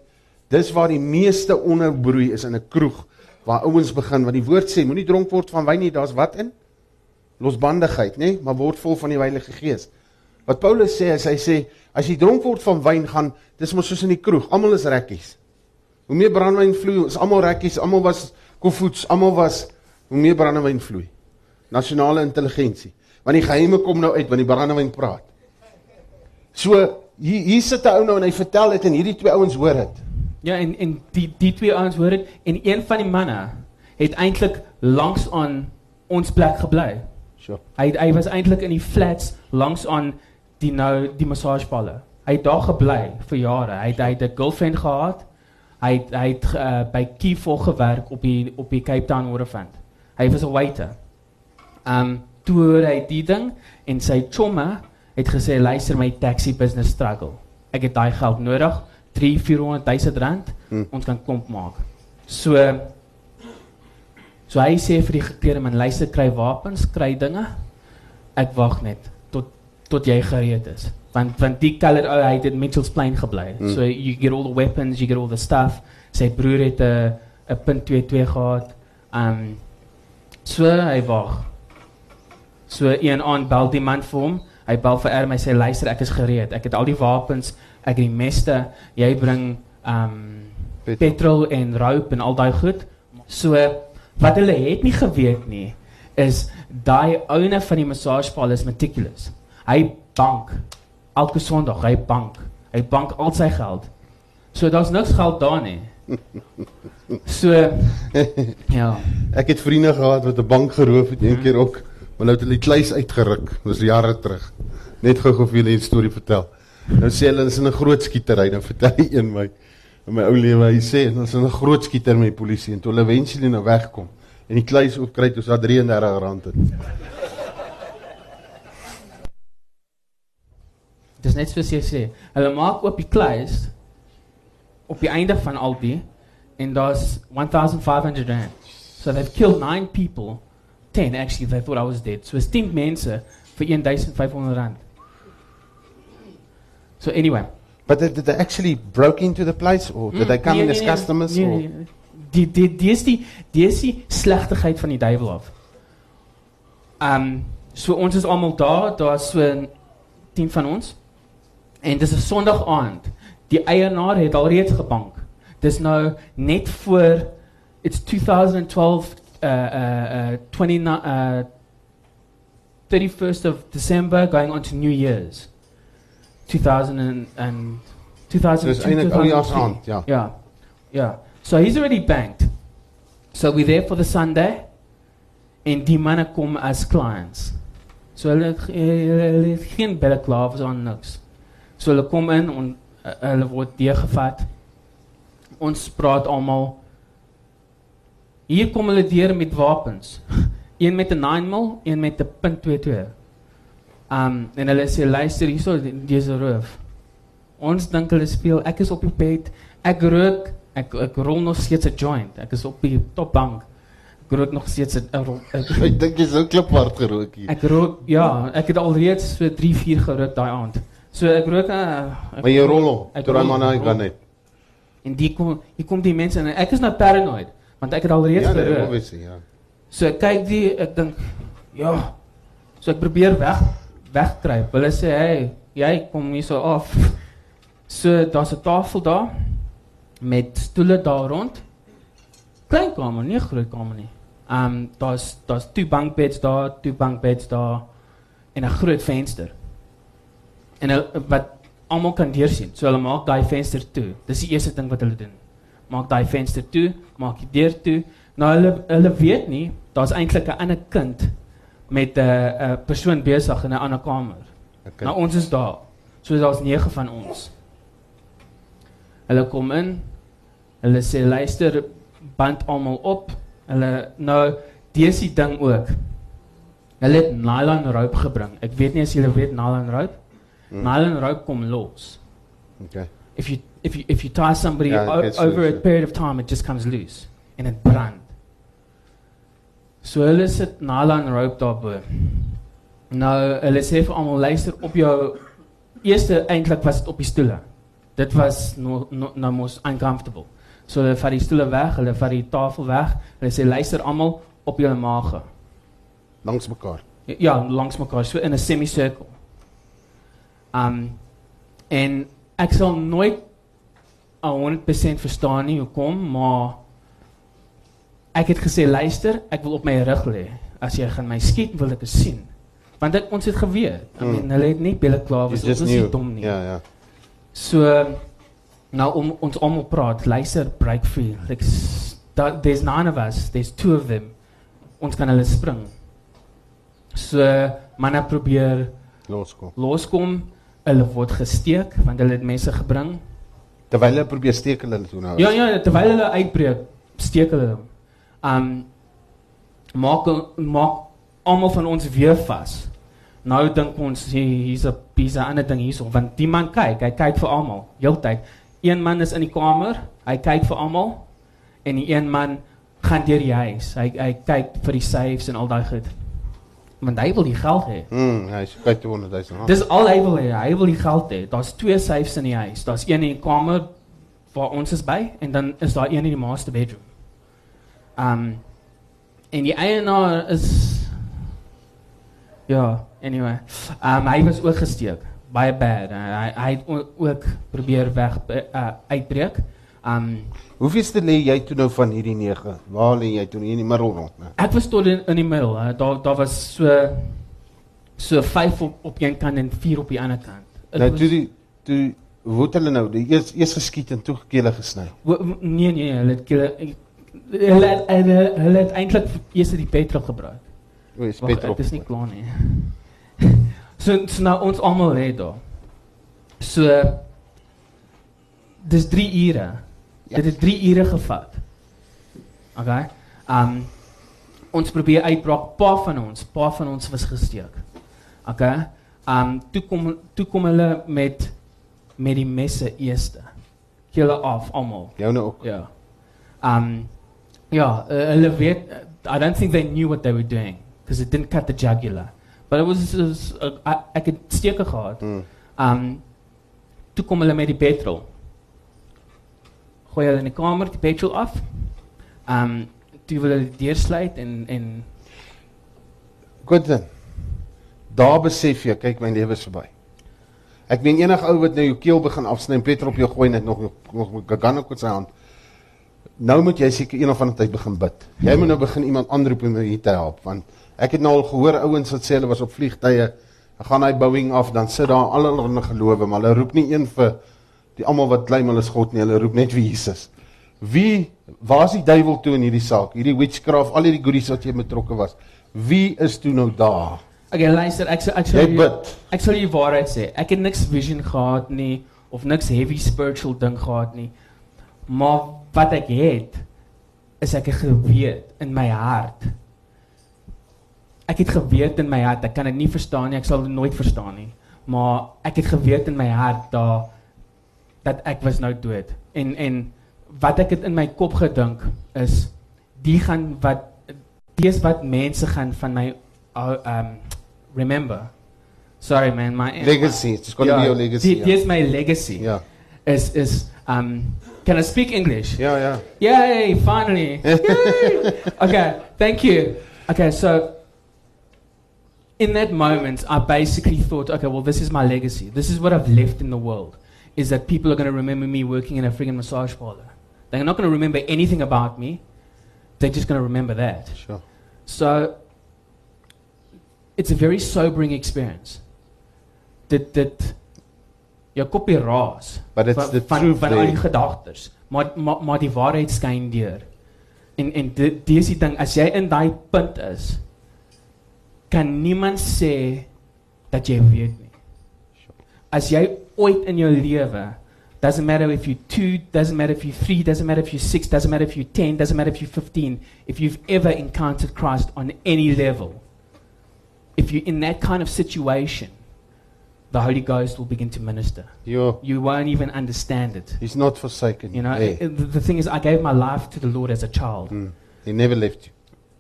Speaker 3: Dis waar die meeste onderbroei is in 'n kroeg waar ouens begin wat die woord sê, moenie dronk word van wyn nie, daar's wat in? Losbandigheid, nê, maar word vol van die Heilige Gees. Wat Paulus sê is hy sê as jy dronk word van wyn gaan, dis mos soos in die kroeg, almal is rekkies. Hoe meer brandewyn vloei, is almal rekkies, almal was kofoets, almal was hoe meer brandewyn vloei. Nasionale intelligensie. Want die geheime kom nou uit wanneer die brandewyn praat. So hier, hier sit 'n ou nou en hy vertel dit en hierdie twee ouens hoor dit.
Speaker 4: Ja, en en die die twee ouens hoor dit en een van die manne het eintlik langs aan ons plek gebly.
Speaker 3: Sure.
Speaker 4: Hy hy was eintlik in die flats langs aan die nou die massagepalle. Hy het daar gebly vir jare. Hy het hy het 'n girlfriend gehad. Hy het, hy het uh, by Keyfall gewerk op die op die Cape Town Waterfront. Hy was 'n waiter. Um toe hy die ding en sy chomme het gesê luister my taxi business struggle. Ek het daai geld nodig, 3 400 000 rand.
Speaker 3: Hmm.
Speaker 4: Ons kan klomp maak. So So hy sê vir die gekleurde man, luister kry wapens, kry dinge. Ek wag net tot tot jy gereed is. Want want die colored ou hy het in Mitchells Plain gebly.
Speaker 3: Mm.
Speaker 4: So you get all the weapons, you get all the stuff. Sy broer het 'n 'n punt 22 gehad. Um so hy wag. So een aand bel die man vir hom. Hy bel vir Erm, hy sê luister, ek is gereed. Ek het al die wapens, ek het die meste. Jy bring um
Speaker 3: Petrol.
Speaker 4: petrol en rope en al daai goed. So wat hulle het nie geweet nie is daai ouene van die massagepaal is meticulous. Hy bank elke Sondag, hy bank. Hy bank al sy geld. So daar's niks geld daar nie. So ja.
Speaker 3: Ek het vriende gehad wat 'n bank geroof het een keer ook, maar nou het hulle die kluis uitgeruk. Dis jare terug. Net gou gou vir julle 'n storie vertel. Nou sê hulle is in 'n groot skietery, dan vertel hy een my in my ou lewe, hy sê ons is in 'n groot skieter met die polisie en toe hulle eventually nou wegkom en die kluis oopkry, toe is daar 33 rand in.
Speaker 4: Dis net soos jy sê. Hulle maak oop die kluis op die einde van al die en daar's 1500 rand. So they've killed 9 people. 10 actually they thought I was dead. So it's 10 mense vir 1500 rand. So anyway,
Speaker 3: But did, did they actually broke into the place or did they come
Speaker 4: Nee,
Speaker 3: in
Speaker 4: nee,
Speaker 3: as
Speaker 4: nee,
Speaker 3: customers
Speaker 4: nee,
Speaker 3: or
Speaker 4: nee. Die die die is die die is die slegtigheid van die duiwel af. Um, so ons is almal daar, daar's so 10 van ons. En dis 'n Sondag aand. Die eienaar het alreeds gebank. Dis nou net voor it's 2012 uh uh uh 29 uh 31st of December going on to New Year's. 2000 and, and 2000
Speaker 3: Dis eintlik oujaarsaand, ja.
Speaker 4: Yeah. Yeah. So he's already banked. So we're there for the Sunday. En die manne kom as clients. So hulle hulle het geen balaclavas aan niks. So hulle kom in en uh, hulle word deurgevat. Ons praat almal. Hier kom hulle deur met wapens. een met 'n 9 mm, een met 'n .22. Um en hulle sê luister hierso dis 'n roof. Ons dink hulle speel. Ek is op die bed. Ek rook. Ek ek rol nog steeds 'n joint. Ek is op die topbank. Ek rook nog steeds 'n 'n 'n-
Speaker 3: Ek dink jy's ook kliphard gerook hier.
Speaker 4: Ek rook ja, ek het alreeds so 3 4 gerook daai aand. So ek rook uh, ek
Speaker 3: Maar jy rol hom.
Speaker 4: Ek
Speaker 3: Toe man hy
Speaker 4: rol.
Speaker 3: gaan net.
Speaker 4: En die kom hier kom die mense en ek is nou paranoid want ek het alreeds
Speaker 3: Ja, nee, obviously, ja.
Speaker 4: So ek kyk die ek dink ja. So ek probeer weg wegkruip. Hulle sê hey, jy kom hier so af. So daar's 'n tafel daar met stoele daar rond. Klein kamer, nie groot kamer nie. Um daar's daar's twee bankbeds daar, twee bankbeds daar en 'n groot venster. En hulle, wat almal kan deursien. So hulle maak daai venster toe. Dis die eerste ding wat hulle doen. Maak daai venster toe, maak die deur toe. Nou hulle hulle weet nie, daar's eintlik 'n ander kind met 'n 'n persoon besig in 'n ander kamer.
Speaker 3: Okay.
Speaker 4: Nou ons is daar. So daar's 9 van ons. Hulle kom in. Hulle sê luister, band almal op. Hulle nou dis die ding ook. Hulle het nylon rope gebring. Ek weet nie as julle weet nylon rope.
Speaker 3: Hmm.
Speaker 4: Nylon rope kom los.
Speaker 3: Okay.
Speaker 4: If you if you if you tie somebody
Speaker 3: Ja,
Speaker 4: o- over
Speaker 3: loose,
Speaker 4: a
Speaker 3: ja.
Speaker 4: period of time it just comes loose en dit brand. So hulle sit nylon rope daarbo. Nou hulle sê vir almal luister op jou eerste eintlik was dit op die stoele. Dit was no, no, nou mos uncomfortable. So hulle vat die stoele weg, hulle vat die tafel weg. Hulle sê luister almal op julle maag.
Speaker 3: Langs mekaar.
Speaker 4: Ja, langs mekaar, so in 'n semicircle. Um en ek sal nooit 100% verstaan nie hoekom, maar ek het gesê luister, ek wil op my rug lê. As jy gaan my skiet, wil ek dit sien. Want dit ons het geweet. I
Speaker 3: Mm.
Speaker 4: mean, hulle het nie bille klaar was, ons is nie dom nie.
Speaker 3: Ja, ja.
Speaker 4: So nou om ons almal praat, luister, break free. Like da- there's nine of us, there's two of them. Ons kan hulle spring. So manne probeer
Speaker 3: Loskom.
Speaker 4: loskom, hulle word gesteek want hulle het mense gebring.
Speaker 3: Terwyl hulle probeer steek hulle toe nou.
Speaker 4: Ja ja, terwyl hulle uitbreek, steek hulle hom. Um maak maak almal van ons weer vas. Nou dink ons hier- hier's 'n hier's 'n ander ding hierso, want die man kyk, hy kyk vir almal, heeltyd. Een man is in die kamer, hy kyk vir almal en die een man gaan deur die huis. Hy hy kyk vir die safes en al daai goed. Want hy wil die geld hê.
Speaker 3: Mm, hy sê kyk 200 000. rand.
Speaker 4: Dis al hy wil hê. Hy wil die geld hê. Daar's twee safes in die huis. Daar's een in die kamer waar ons is by en dan is daar een in die master bedroom. Um en die eienaar is ja, anyway. Um hy was ook gesteek. Baie bad. Uh, hy hy het ook probeer weg uh, uitbreek. Um
Speaker 3: Hoeveelste lê jy toe nou van hierdie 9? Waar lê jy toe hier in die middel rond, né?
Speaker 4: ek was tot in, in die middel. Uh, daar daar was so so 5 op op een kant en 4 op die ander kant. Dit
Speaker 3: Nou
Speaker 4: was-
Speaker 3: toe die toe hoe het hulle nou? Die eers eers geskiet en toe gekele gesny.
Speaker 4: Nee nee, hulle het hulle hulle het- hulle hulle het eintlik eers die petrol gebruik.
Speaker 3: O, is
Speaker 4: Wag,
Speaker 3: Petrop.
Speaker 4: Dit is nie klaar nie. so, so nou ons almal lê daar. So dis 3 ure. Dit het 3 ure gevat. Okay. Um ons probeer uitbraak. Paar van ons, paar van ons was gesteek. Okay. Um toe kom toe kom hulle met met die messe eerste. Kill af almal.
Speaker 3: Joune ook.
Speaker 4: Ja. Um ja, uh, hulle weet I don't think they knew what they were doing because it didn't cut the jugular. But it was, it was uh, I, ek het steke gehad.
Speaker 3: Mm.
Speaker 4: Um toe kom hulle met die petrol. Gooi hulle in die kamer die petrol af. Um toe wil hulle die deur sluit en en
Speaker 3: Quentin. Daar besef jy, kyk my lewe is verby. Ek meen enige ou wat nou jou keel begin afsny en petrol op jou gooi net nog nog met gagan op sy hand. Nou moet jy seker een of ander tyd begin bid. Jy moet nou begin iemand aanroep om jou te help want ek het nou al gehoor ouens wat sê hulle was op vliegtye, dan gaan hy Boeing af, dan sit daar allerlei gelowe, maar hulle roep nie een vir die almal wat claim hulle is God nie, hulle roep net vir Jesus. Wie waar's die duiwel toe in hierdie saak? Hierdie witchcraft, al hierdie goodies wat jy betrokke was. Wie is toe nou daar?
Speaker 4: Okay, luister, ek sal ek sal
Speaker 3: Jy.
Speaker 4: Ek sal jou waarheid sê. Ek het niks vision gehad nie of niks heavy spiritual ding gehad nie. Maar wat ek het is ek het geweet in my hart. Ek het geweet in my hart, ek kan dit nie verstaan nie, ek sal dit nooit verstaan nie. Maar ek het geweet in my hart daar dat ek was nou dood. En en wat ek het in my kop gedink is die gaan wat dis wat mense gaan van my um remember. Sorry man, my
Speaker 3: Legacy, it's gonna be your legacy,
Speaker 4: Dit
Speaker 3: ja.
Speaker 4: is my legacy.
Speaker 3: Ja.
Speaker 4: Is is um can I speak English?
Speaker 3: Ja, ja.
Speaker 4: Yay, finally. Yay. okay, thank you. Okay, so in that moment, I basically thought, okay, well, this is my legacy. This is what I've left in the world. Is that people are going to remember me working in a friggin' massage parlor. They're not going to remember anything about me. They're just going to remember that.
Speaker 3: Sure.
Speaker 4: So it's a very sobering experience. Dit dit jou koppie raas.
Speaker 3: But it's
Speaker 4: van,
Speaker 3: the
Speaker 4: van,
Speaker 3: truth
Speaker 4: van al die gedagtes. Maar maar maar die waarheid skyn deur. En en dit dis die ding as jy in daai punt is kan niemand sê dat jy weet nie. As jy ooit in jou lewe doesn't matter if you're 2, doesn't matter if you're 3, doesn't matter if you're 6, doesn't matter if you're 10, doesn't matter if you're 15, if you've ever encountered Christ on any level, if you're in that kind of situation, the Holy Ghost will begin to minister.
Speaker 3: Jo,
Speaker 4: You won't even understand it.
Speaker 3: he's not forsaken.
Speaker 4: You know,
Speaker 3: Hey.
Speaker 4: it- the, thing is, I gave my life to the Lord as a child,
Speaker 3: Mm. He never left you.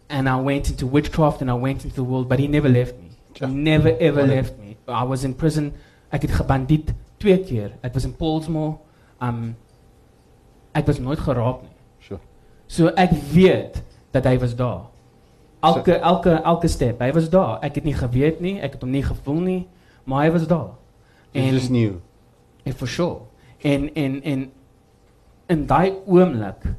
Speaker 4: and I went into witchcraft and I went into the world, but He never left me.
Speaker 3: Ja.
Speaker 4: He never ever
Speaker 3: Wonderful.
Speaker 4: left me. I was in prison. Ek het gebandiet twee keer. Ek was in Paulsmoor. Um ek was nooit geraak nie.
Speaker 3: Sure.
Speaker 4: So ek weet dat hy was daar. Elke elke elke stap, hy was daar. Ek het nie geweet nie, ek het hom nie gevoel nie, maar hy was daar.
Speaker 3: Dit is nieuw.
Speaker 4: En for sure. En en en in daai oomblik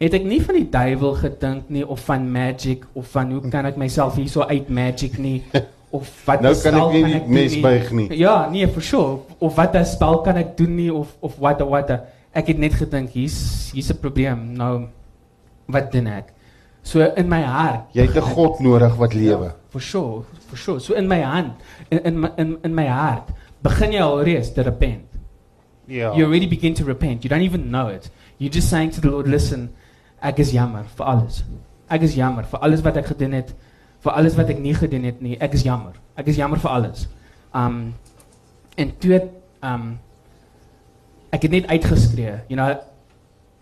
Speaker 4: het ek nie van die duiwel gedink nie of van magic of van hoe kan ek myself hierso uit magic nie of wat
Speaker 3: Nou kan ek nie die mes buig nie.
Speaker 4: Ja, nee, for sure. Of wat 'n spel kan ek doen nie of of wat wat ek het net gedink hier's hier's 'n probleem. Nou wat doen ek? So in my hart
Speaker 3: Jy het 'n God nodig wat lewe.
Speaker 4: Ja, for sure, for sure. So in my hand, in in my, in, in my hart, begin jy alreeds te repent.
Speaker 3: Ja.
Speaker 4: You already begin to repent. You don't even know it. You're just saying to the Lord, listen, ek is jammer vir alles. Ek is jammer vir alles wat ek gedoen het, vir alles wat ek nie gedoen het nie. Ek is jammer. Ek is jammer vir alles. Um en toe het, um ek het net uitgeskree, you know,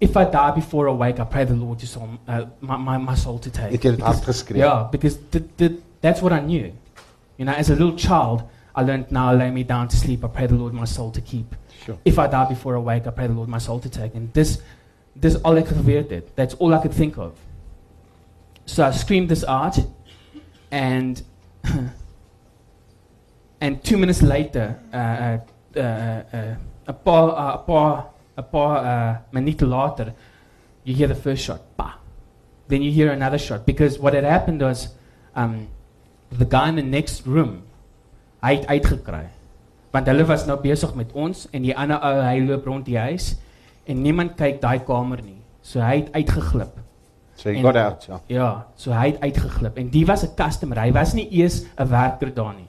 Speaker 4: if I die before I wake, I pray the Lord to soul, uh, my, my my soul to take.
Speaker 3: Het jy dit
Speaker 4: Because-
Speaker 3: hard?
Speaker 4: Yeah, because th th that's what I knew. You know, as a little child, I learned now lay me down to sleep. I pray the Lord my soul to keep.
Speaker 3: Sure.
Speaker 4: If I die before I wake, I pray the Lord my soul to take. And this, this all I could het. That's all I could think of. So I screamed this out, and and two minutes later, uh, uh, uh, a paar, uh, a paar, paar uh, minuten later, you hear the first shot. Then you hear another shot because what had happened was, um, the guy in the next room, hy het. Want hulle was nou besig met ons en die ander ou hy loop rond die huis en niemand kyk daai kamer nie. So hy het uitgeglip.
Speaker 3: So hy
Speaker 4: En-
Speaker 3: got out, ja.
Speaker 4: Ja, so hy het uitgeglip en die was 'n customer. Hy was nie eers 'n werker daar nie.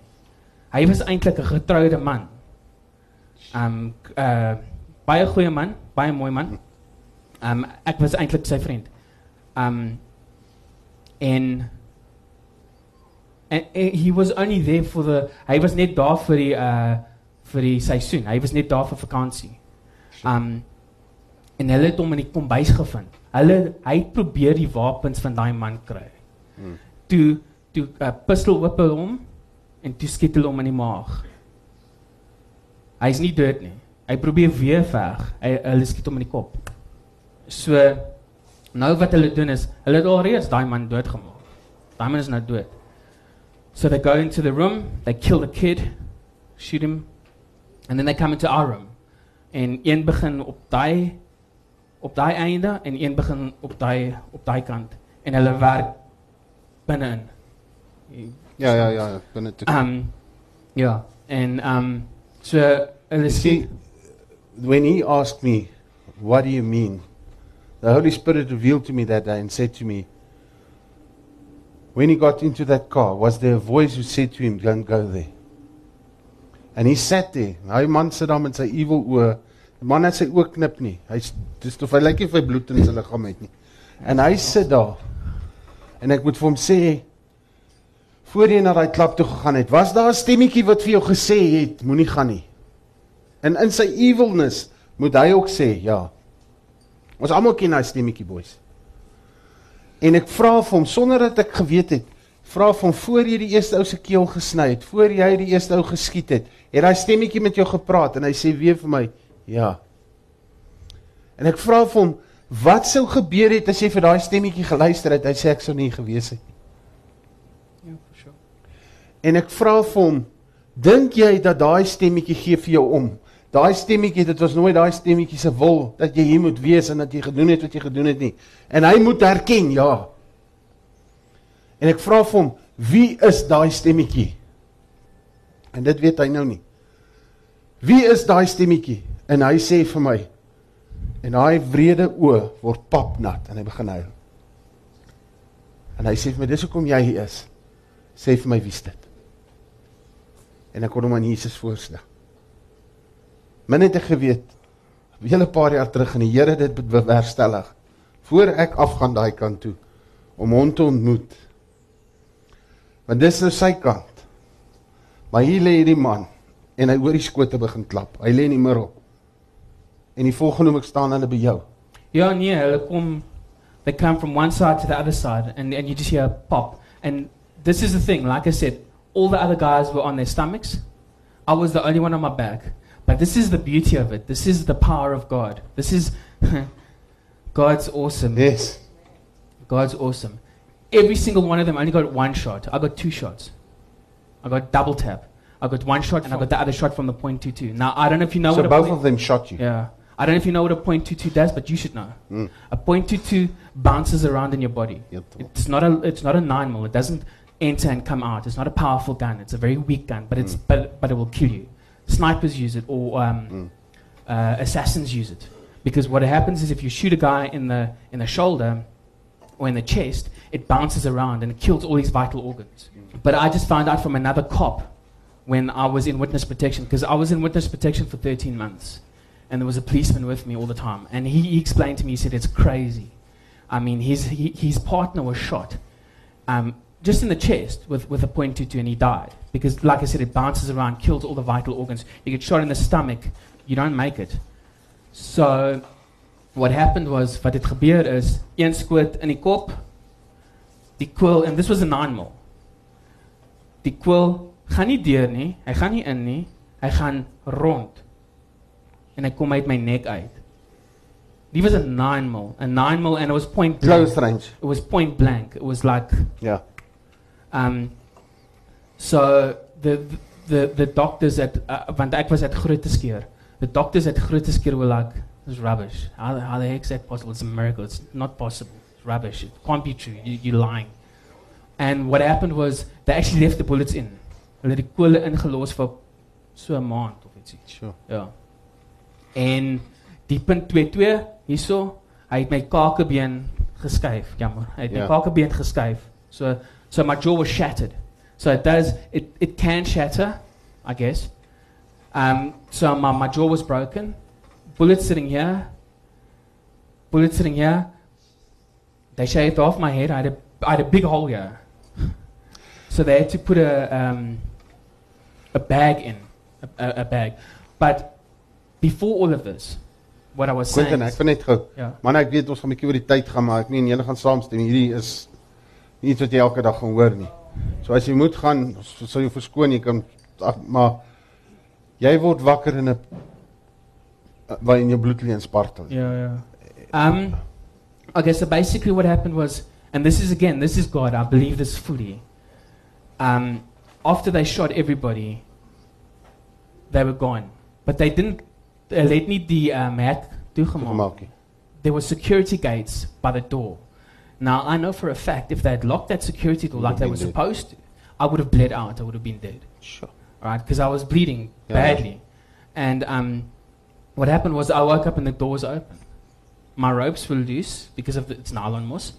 Speaker 4: Hy was eintlik 'n getroude man. Um uh baie goeie man, baie mooi man. Um ek was eintlik sy vriend. Um en and, and he was only there for the hy was net daar vir die uh vir die seisoen. Hy was net daar vir vakansie. Um en hulle het hom in die kombuis gevind. Hulle hy het probeer die wapens van daai man kry.
Speaker 3: Hmm.
Speaker 4: Toe toe uh, pistol whip hulle hom en toe skiet hulle hom in die maag. Hy's nie dood nie. Hy probeer weer veg. Hy hulle skiet hom in die kop. So nou wat hulle doen is hulle het alreeds daai man doodgemaak. Daai man is nou dood. So they go into the room, they kill the kid, shoot him, and then they come into our room. En een begin op daai op daai einde en een begin op daai op daai kant en hulle werk binne-in.
Speaker 3: Ja, ja, ja, binne toe.
Speaker 4: Um ja, en um so hulle
Speaker 3: You when he asked me, what do you mean? The Holy Spirit revealed to me that day and said to me, when he got into that car, was there a voice who said to him, don't go there? And he sat there. Hy man sit daar met sy evil oë. Man het sy oë knip nie. Hy's dis of hy lyk nie of hy bloed in sy liggaam het nie. En hy sit daar. En ek moet vir hom sê voor jy na daai klap toe gegaan het, was daar 'n stemmetjie wat vir jou gesê het moenie gaan nie. En in sy evilness moet hy ook sê, ja. Ons almal ken daai stemmetjie boys. En ek vra vir hom sonder dat ek geweet het, vra hom voor jy die eerste ou se keel gesny het, voor jy die eerste ou geskiet het, het daai stemmetjie met jou gepraat en hy sê weer vir my, ja. En ek vra vir hom, wat sou gebeur het as jy vir daai stemmetjie geluister het? Hy sê ek sou nie gewees het nie.
Speaker 4: Ja, for sure.
Speaker 3: En ek vra vir hom, dink jy dat daai stemmetjie gee vir jou om? Daai stemmetjie, dit was nooit daai stemmetjie se wil dat jy hier moet wees en dat jy gedoen het wat jy gedoen het nie. En hy moet herken, ja. En ek vra vir hom, wie is daai stemmetjie? En dit weet hy nou nie. Wie is daai stemmetjie? En hy sê vir my en daai wrede oë word papnat en hy begin huil. En hy sê vir my, dis hoekom jy hier is. Sê vir my wie's dit? En ek kon hom aan Jesus voorstel. Min het ek geweet, 'n hele paar jaar terug en die Here dit bewerkstellig voor ek afgaan daai kant toe om hom te ontmoet. Want dis nou sy kant. Maar hier lê hierdie man en hy oor die skote begin klap. Hy lê in die middel. En die volgende oomblik staan hulle by jou.
Speaker 4: Ja, nee, hulle kom they come from one side to the other side and and you just hear a pop. And this is the thing, like I said, all the other guys were on their stomachs. I was the only one on my back. But this is the beauty of it. This is the power of God. This is God's awesome.
Speaker 3: Yes.
Speaker 4: God's awesome. Every single one of them only got one shot. I got two shots. I got double tap. I got one shot and I got the other shot from the point two two. Now I don't know if you know
Speaker 3: so both of them shot you.
Speaker 4: Yeah. I don't know if you know what a point two two does, but you should know.
Speaker 3: Mm.
Speaker 4: A point two two bounces around in your body. It's not a it's not a nine mil. It doesn't enter and come out. It's not a powerful gun. It's a very weak gun, but it's but but it will kill you. Snipers use it or um, uh, assassins use it because what happens is if you shoot a guy in the in the shoulder or in the chest, it bounces around and it kills all his vital organs. But I just found out from another cop when I was in witness protection because I was in witness protection for 13 months and there was a policeman with me all the time. And he, he explained to me he said it's crazy. I mean his, he, his partner was shot um, just in the chest with, with a point two two and he died. Because like i said it bounces around kills all the vital organs. You get shot in the stomach you don't make it. So what happened was wat het gebeur is een skoot in die kop die kwil and this was a 9 mil die kwil gaan nie deur nie hy gaan nie in nie hy gaan rond en hy kom uit my nek uit. Die was a 9 mil, a 9 mil and it was point blank.
Speaker 3: Close range.
Speaker 4: It was point blank. It was like
Speaker 3: yeah.
Speaker 4: um so the the the doctors at uh, want ek was at Groote The doctors at Groote were like this is rubbish. How, the- how the heck is that possible? It's a miracle. It's not possible. It's rubbish. It can't be true. You, you're lying. And what happened was they actually left the bullets in. Hulle het die kole ingelos vir so 'n maand of ietsie.
Speaker 3: Sure.
Speaker 4: Ja. En die punt 22 hierso, hy het my kakebeen geskuif, jammer. Hy het my
Speaker 3: Ja.
Speaker 4: kakebeen geskuif. So so my jaw was shattered. So it does it it can shatter, I guess. Um so my my jaw was broken. Bullet sitting here. Bullet sitting here. They shaved off my head. I had a I had a big hole here. So they had to put a um a bag in, a, a, a bag. But before all of this, what I was saying.
Speaker 3: Quentin, ek wil net gou.
Speaker 4: Ja.
Speaker 3: Man, ek weet ons gaan 'n bietjie oor die tyd gaan, maar ek meen julle gaan saamstem. Hierdie is nie iets wat jy elke dag gaan hoor nie. So as jy moet gaan, so sal jy verskoon, jy kan maar jy word wakker in 'n waar in jou spartel.
Speaker 4: Yeah, yeah. Um, okay, so basically what happened was, and this is again, this is God, I believe this fully. Um, after they shot everybody, they were gone. But they didn't, uh, let me the um, hek toegemaak.
Speaker 3: Gemaak nie.
Speaker 4: There were security gates by the door. Now, I know for a fact if they had locked that security door like they were
Speaker 3: dead.
Speaker 4: supposed to, I would have bled out. I would have been dead.
Speaker 3: Sure.
Speaker 4: right? Because I was bleeding
Speaker 3: Yeah.
Speaker 4: badly. And um, what happened was I woke up and the door was open. My ropes were loose because of the, it's nylon moss,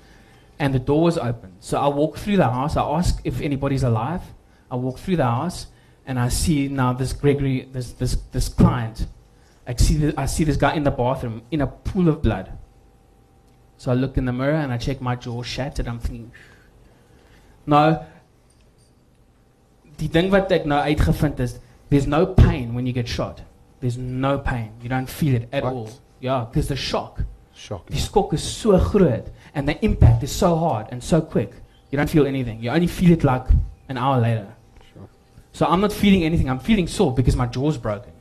Speaker 4: and the door was open. So I walk through the house. I ask if anybody's alive. I walk through the house, and I see now this Gregory, this this this client. I see the, I see this guy in the bathroom in a pool of blood. So I look in the mirror and I check my jaw shattered. I'm thinking, no, die ding wat ek nou uitgevind is, there's no pain when you get shot. There's no pain. You don't feel it at
Speaker 3: What?
Speaker 4: all. Yeah, because the shock,
Speaker 3: Shock.
Speaker 4: die skok is so groot and the impact is so hard and so quick. You don't feel anything. You only feel it like an hour later.
Speaker 3: Sure.
Speaker 4: So I'm not feeling anything. I'm feeling sore because my jaw's broken.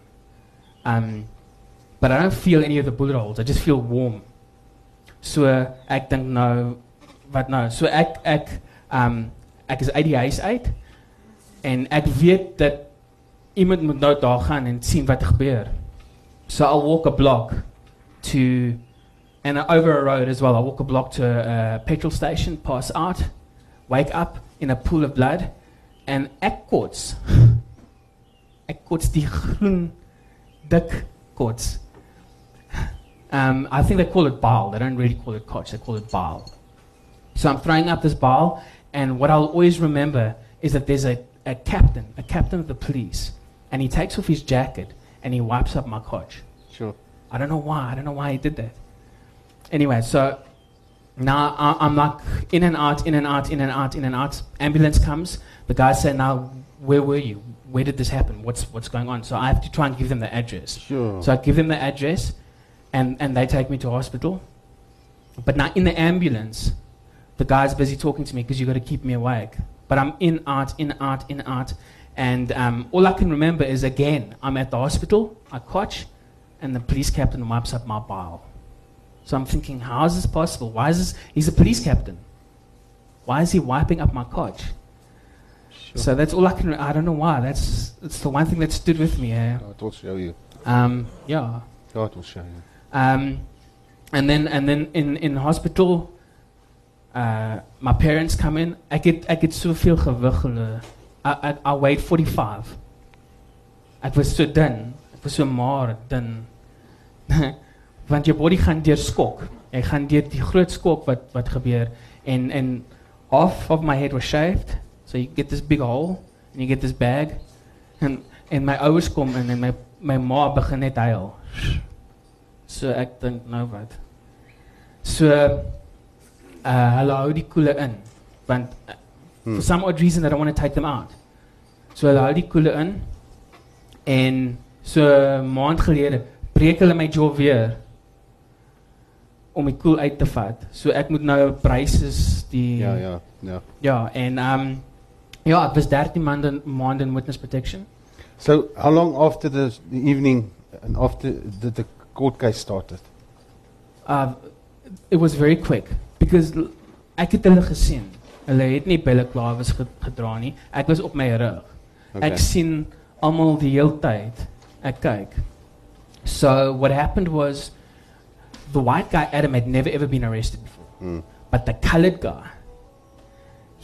Speaker 4: Um, but I don't feel any of the bullet holes. I just feel warm. So ek dink nou wat nou? So ek ek um ek is uit die huis uit en ek weet dat iemand moet nou daar gaan en sien wat gebeur. So I'll walk a block to and over a road as well. I walk a block to a petrol station, pass out, wake up in a pool of blood and ek kots. Ek kots die groen dik kots. Um, I think they call it bile. They don't really call it koch. They call it bile. So I'm throwing up this bile, and what I'll always remember is that there's a, a captain, a captain of the police, and he takes off his jacket and he wipes up my koch.
Speaker 3: Sure.
Speaker 4: I don't know why. I don't know why he did that. Anyway, so now I, I'm like in and out, in and out, in and out, in and out. Ambulance comes. The guy said, "Now, where were you? Where did this happen? What's what's going on?" So I have to try and give them the address.
Speaker 3: Sure.
Speaker 4: So I give them the address, and, and they take me to hospital. But now in the ambulance, the guy's busy talking to me because you've got to keep me awake. But I'm in, art, in, art, in, art. And um, all I can remember is again, I'm at the hospital, I catch, and the police captain wipes up my bile. So I'm thinking, how is this possible? Why is this? He's a police captain. Why is he wiping up my couch? So that's all I can. I don't know why. That's that's the one thing that stood with me. Eh?
Speaker 3: God will show you.
Speaker 4: Um, yeah.
Speaker 3: God will show you.
Speaker 4: Um, and then and then in in hospital, uh, my parents come in. I get, ek het soveel gewig hulle. I, I I weighed 45. Ek was so dun. Ek was so maar dun. Want jou body gaan deur skok. Jy gaan deur die groot skok wat wat gebeur en en half of my head was shaved. So you get this big hole and you get this bag. and en my ouers kom in en my my ma begin net huil. So ek dink nou wat. So uh hulle hou die koele in want uh, for some odd reason they don't want to take them out. So hulle hou die koele in en so 'n maand gelede breek hulle my jaw weer om die koel uit te vat. So ek moet nou braces die
Speaker 3: Ja, ja, ja.
Speaker 4: Ja, en um ja, ek was 13 maande maande in witness protection.
Speaker 3: So, how long after the, the evening and after the, the court case started?
Speaker 4: Uh it was very quick because ek het hulle gesien. Hulle het nie balaclavas ge gedra nie. Ek was op my rug.
Speaker 3: Okay.
Speaker 4: Ek sien almal die hele tyd. Ek kyk. So what happened was the white guy Adam had never ever been arrested before.
Speaker 3: Mm.
Speaker 4: But the colored guy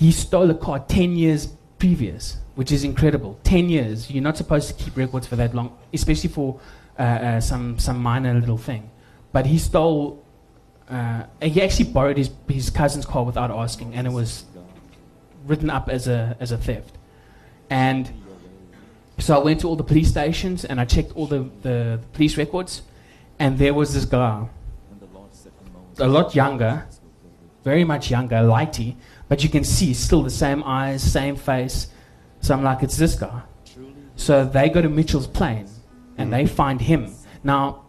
Speaker 4: he stole a car 10 years previous, which is incredible. 10 years. You're not supposed to keep records for that long, especially for uh, uh, some some minor little thing. But he stole uh, he actually borrowed his, his cousin's car without asking, and it was written up as a, as a theft. And so I went to all the police stations and I checked all the, the, police records, and there was this guy, a lot younger, very much younger, lighty, but you can see still the same eyes, same face. So I'm like, it's this guy. So they go to Mitchell's plane and they find him. Now,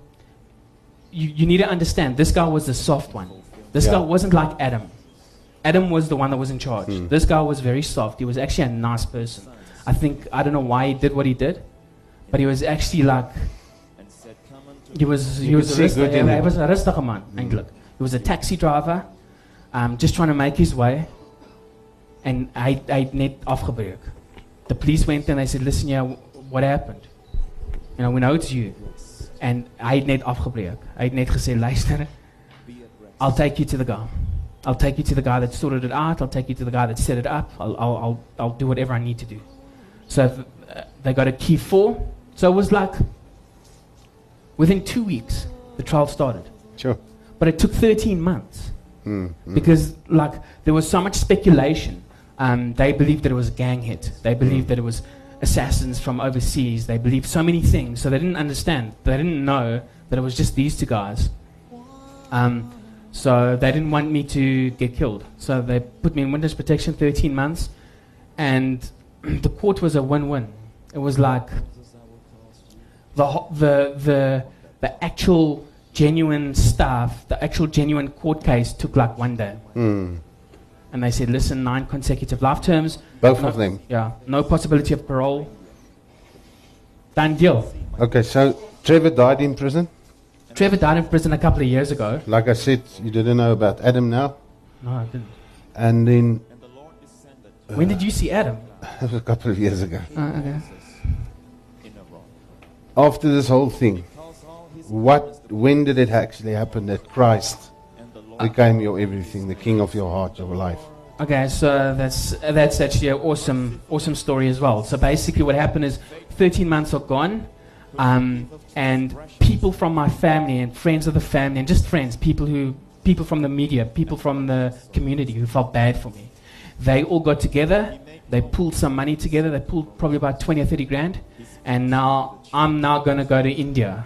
Speaker 4: you, you need to understand this guy was the soft one. This
Speaker 3: Yeah.
Speaker 4: guy wasn't like Adam. Adam was the one that was in charge.
Speaker 3: Hmm.
Speaker 4: This guy was very soft. He was actually a nice person. I think, I don't know why he did what he did, but he was actually like, he was, he was,
Speaker 3: could
Speaker 4: a
Speaker 3: see
Speaker 4: rust-
Speaker 3: good in
Speaker 4: he
Speaker 3: him.
Speaker 4: was a rustige man, eintlik. He was a taxi driver, um, just trying to make his way. And I, I net afgebreek. The police went and they said, listen, yeah, what happened? You know, we know it's you. And I het net afgebreek. I het net gesê, luister, I'll take you to the guy. I'll take you to the guy that sorted it out. I'll take you to the guy that set it up. I'll, I'll, I'll, I'll do whatever I need to do. So uh, they got a key four. So it was like within two weeks, the trial started.
Speaker 3: Sure.
Speaker 4: But it took 13 months
Speaker 3: Mm, mm.
Speaker 4: because like there was so much speculation. Um, they believed that it was a gang hit. They believed that it was assassins from overseas. They believed so many things, so they didn't understand. They didn't know that it was just these two guys. Um, so they didn't want me to get killed. So they put me in witness protection 13 months, and the court was a win-win. It was like the the the the actual genuine stuff, the actual genuine court case took like one day.
Speaker 3: Mm.
Speaker 4: And they said, listen, nine consecutive life terms.
Speaker 3: Both
Speaker 4: no,
Speaker 3: of them.
Speaker 4: Yeah, no possibility of parole. Done deal.
Speaker 3: Okay, so Trevor died in prison.
Speaker 4: Trevor died in prison a couple of years ago.
Speaker 3: Like I said, you didn't know about Adam now.
Speaker 4: No, I didn't.
Speaker 3: And then
Speaker 4: When did you see Adam?
Speaker 3: that was a couple of years ago.
Speaker 4: Uh, okay.
Speaker 3: After this whole thing, what when did it actually happen that Christ became your everything, the king of your heart, your life?
Speaker 4: Okay, so that's that's actually an awesome awesome story as well. So basically, what happened is, 13 months are gone, um, and people from my family and friends of the family and just friends, people who people from the media, people from the community who felt bad for me, they all got together. They pulled some money together. They pulled probably about 20 or 30 grand, and now I'm now going to go to India.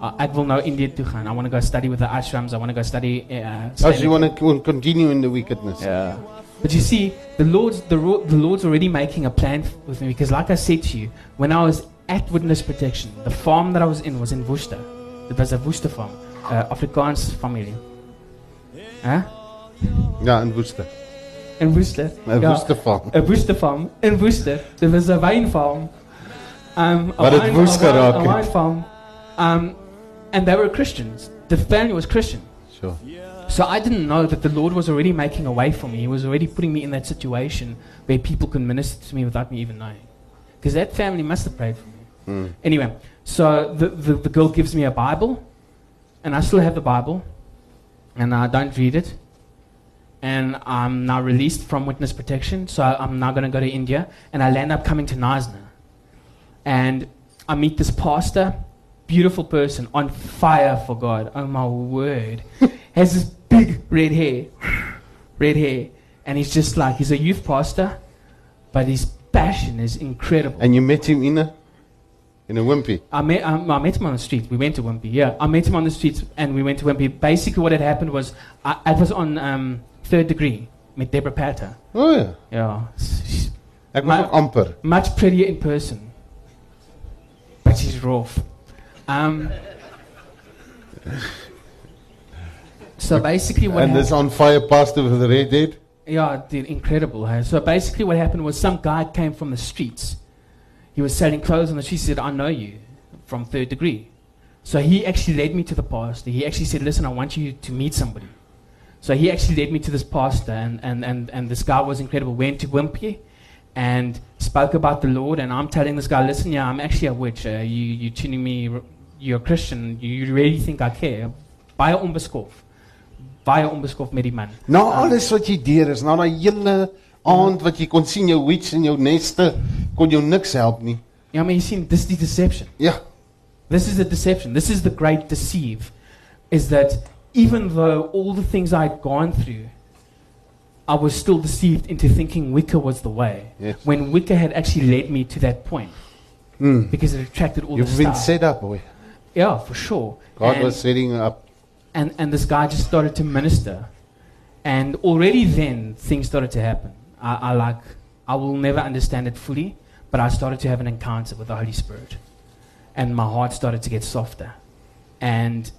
Speaker 4: Uh, ek wil nou India toe gaan. I want to go study with the ashrams. I want to go study. Uh,
Speaker 3: Oh, so you want to continue in the wickedness?
Speaker 4: yeah. But you see, the Lord's the, ro- the Lord's already making a plan f- with me because, like I said to you, when I was at witness protection, the farm that I was in was in Worcester. It was a Worcester farm, uh, Afrikaans family. Huh?
Speaker 3: Ja, in Woester.
Speaker 4: in Worcester. Worcester.
Speaker 3: 'n woestefarm.
Speaker 4: 'n Woesterfarm in Worcester. Dit was 'n wynfarm. Um, a
Speaker 3: Wat het
Speaker 4: wyn-
Speaker 3: woest
Speaker 4: a wyn-
Speaker 3: geraak
Speaker 4: A
Speaker 3: het.
Speaker 4: wynfarm. Um, and they were Christians. The family was Christian.
Speaker 3: So.
Speaker 4: So I didn't know that the Lord was already making a way for me. He was already putting me in that situation where people could minister to me without me even knowing. Because that family must have prayed for me.
Speaker 3: Mm.
Speaker 4: Anyway, so the, the, the girl gives me a Bible, and I still have the Bible, and I don't read it. And I'm now released from witness protection, so I'm now going to go to India, and I land up coming to Nasna. And I meet this pastor, beautiful person, on fire for God. Oh my word. Has this big red hair, red hair. And he's just like, he's a youth pastor, but his passion is incredible.
Speaker 3: And you met him in a in a wimpy.
Speaker 4: I met, um, I met him on the street. We went to Wimpy. Yeah, I met him on the street and we went to Wimpy. Basically, what had happened was I, I was on um, third degree met Deborah Patter.
Speaker 3: Oh.
Speaker 4: Yeah, she's
Speaker 3: Ek was ook amper.
Speaker 4: much prettier in person, but she's rough. Um, so basically, what
Speaker 3: And this on fire pastor with the red head.
Speaker 4: Yeah, dude, incredible. Hey? So basically, what happened was some guy came from the streets. He was selling clothes and she said, "I know you from third degree." So he actually led me to the pastor. He actually said, "Listen, I want you to meet somebody." So he actually led me to this pastor, and, and, and, and this guy was incredible. Went to Wimpy and spoke about the Lord. And I'm telling this guy, "Listen, yeah, I'm actually a witch. Uh, you you tuning me. You're a Christian. You, really think I care?" Baie onbeskof. Baie onbeskof met die man.
Speaker 3: Na alles wat jy deur is, na daai hele aand wat jy kon sien jou witch in jou neste, kon jou niks help nie.
Speaker 4: Ja, maar jy sien, dis die deception.
Speaker 3: Ja.
Speaker 4: This is the deception. This is the great deceive. Is that even though all the things I had gone through, I was still deceived into thinking Wicca was the way.
Speaker 3: Yes.
Speaker 4: When Wicca had actually led me to that point.
Speaker 3: Mm.
Speaker 4: Because it attracted all
Speaker 3: You've
Speaker 4: the
Speaker 3: been
Speaker 4: stuff.
Speaker 3: set up, boy.
Speaker 4: Yeah, for sure.
Speaker 3: God
Speaker 4: and,
Speaker 3: was setting up.
Speaker 4: and, and this guy just started to minister. And already then, things started to happen. I, I like, I will never understand it fully, but I started to have an encounter with the Holy Spirit. And my heart started to get softer. And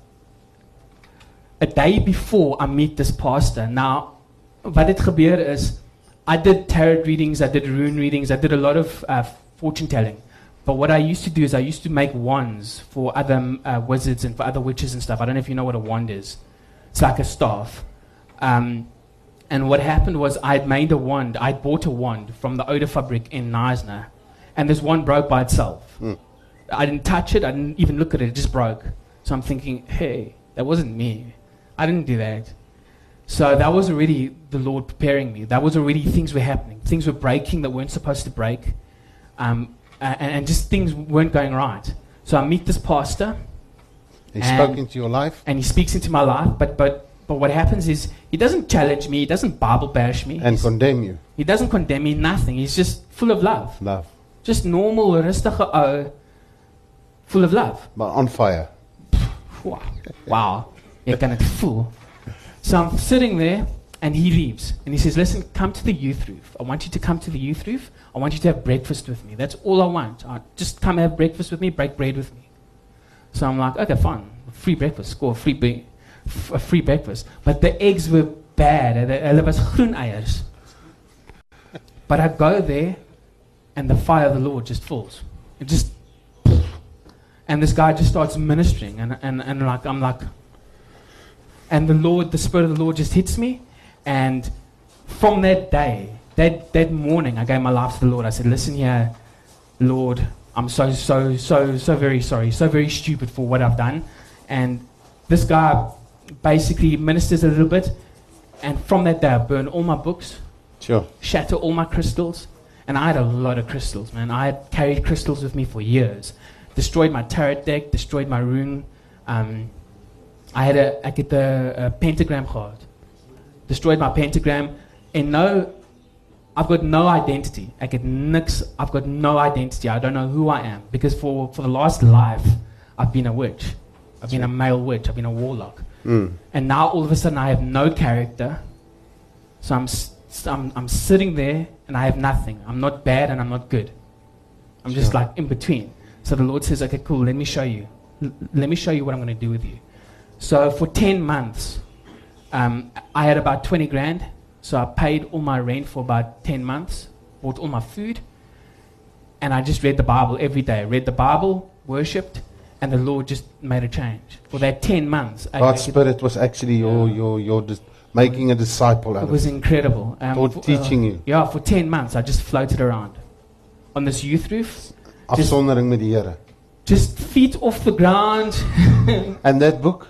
Speaker 4: a day before I meet this pastor, now, wat het gebeur is, I did tarot readings, I did rune readings, I did a lot of uh, fortune telling. But what I used to do is I used to make wands for other uh, wizards and for other witches and stuff. I don't know if you know what a wand is. It's like a staff. Um, and what happened was I'd made a wand. I'd bought a wand from the Oda fabric in Neisner. And this wand broke by itself.
Speaker 3: Mm.
Speaker 4: I didn't touch it. I didn't even look at it. It just broke. So I'm thinking, hey, that wasn't me. I didn't do that. So that was already the Lord preparing me. That was already things were happening. Things were breaking that weren't supposed to break. Um, and, and just things weren't going right. So I meet this pastor,
Speaker 3: He spoke into your life
Speaker 4: and he speaks into my life. But but but what happens is he doesn't challenge me. He doesn't Bible bash me.
Speaker 3: and
Speaker 4: He's-
Speaker 3: condemn you.
Speaker 4: he doesn't condemn me. Nothing. He's just full of love.
Speaker 3: Love.
Speaker 4: Just normal, rustige ou, full of love.
Speaker 3: But on fire.
Speaker 4: Wow. Wow. Jy kan dit voel. So I'm sitting there and he leaves. And he says, listen, come to the youth roof. I want you to come to the youth roof. I want you to have breakfast with me. That's all I want. Uh, just come have breakfast with me, break bread with me. So I'm like, okay, fine. Free breakfast. Score free, be- f- a free breakfast. But the eggs were bad. Hulle was groen eiers. But I go there and the fire of the Lord just falls. It just and this guy just starts ministering and, and, and like I'm like and the Lord the Spirit of the Lord just hits me and from that day that that morning I gave my life to the Lord I said listen here Lord I'm so so so so very sorry so very stupid for what I've done and this guy basically ministers a little bit and from that day I burned all my books
Speaker 3: Sure.
Speaker 4: shatter all my crystals. And I had a lot of crystals, man. I had carried crystals with me for years. Destroyed my tarot deck, destroyed my rune. Um, I had a, ek het 'n 'n pentagram gehad. Destroyed my pentagram. And no, I've got no identity. I het niks, I've got no identity. I don't know who I am. Because for, for the last life, I've been a witch. I've been a male witch. I've been a warlock.
Speaker 3: Mm.
Speaker 4: And now all of a sudden I have no character. So I'm, I'm, I'm sitting there and I have nothing. I'm not bad and I'm not good. I'm just like in between. So the Lord says, okay, cool, let me show you. L- let me show you what I'm going to do with you. So for 10 months, um, I had about 20 grand So I paid all my rent for about 10 months, bought all my food, and I just read the Bible every day. Read the Bible, worshipped, and the Lord just made a change. For that 10 months, I
Speaker 3: God's spirit was actually your your your dis- making a disciple out
Speaker 4: it was incredible. Um, for-
Speaker 3: teaching you.
Speaker 4: Yeah, for 10 months, I just floated around on this youth roof, just,
Speaker 3: afsondering met die Here.
Speaker 4: just feet off the ground.
Speaker 3: And that book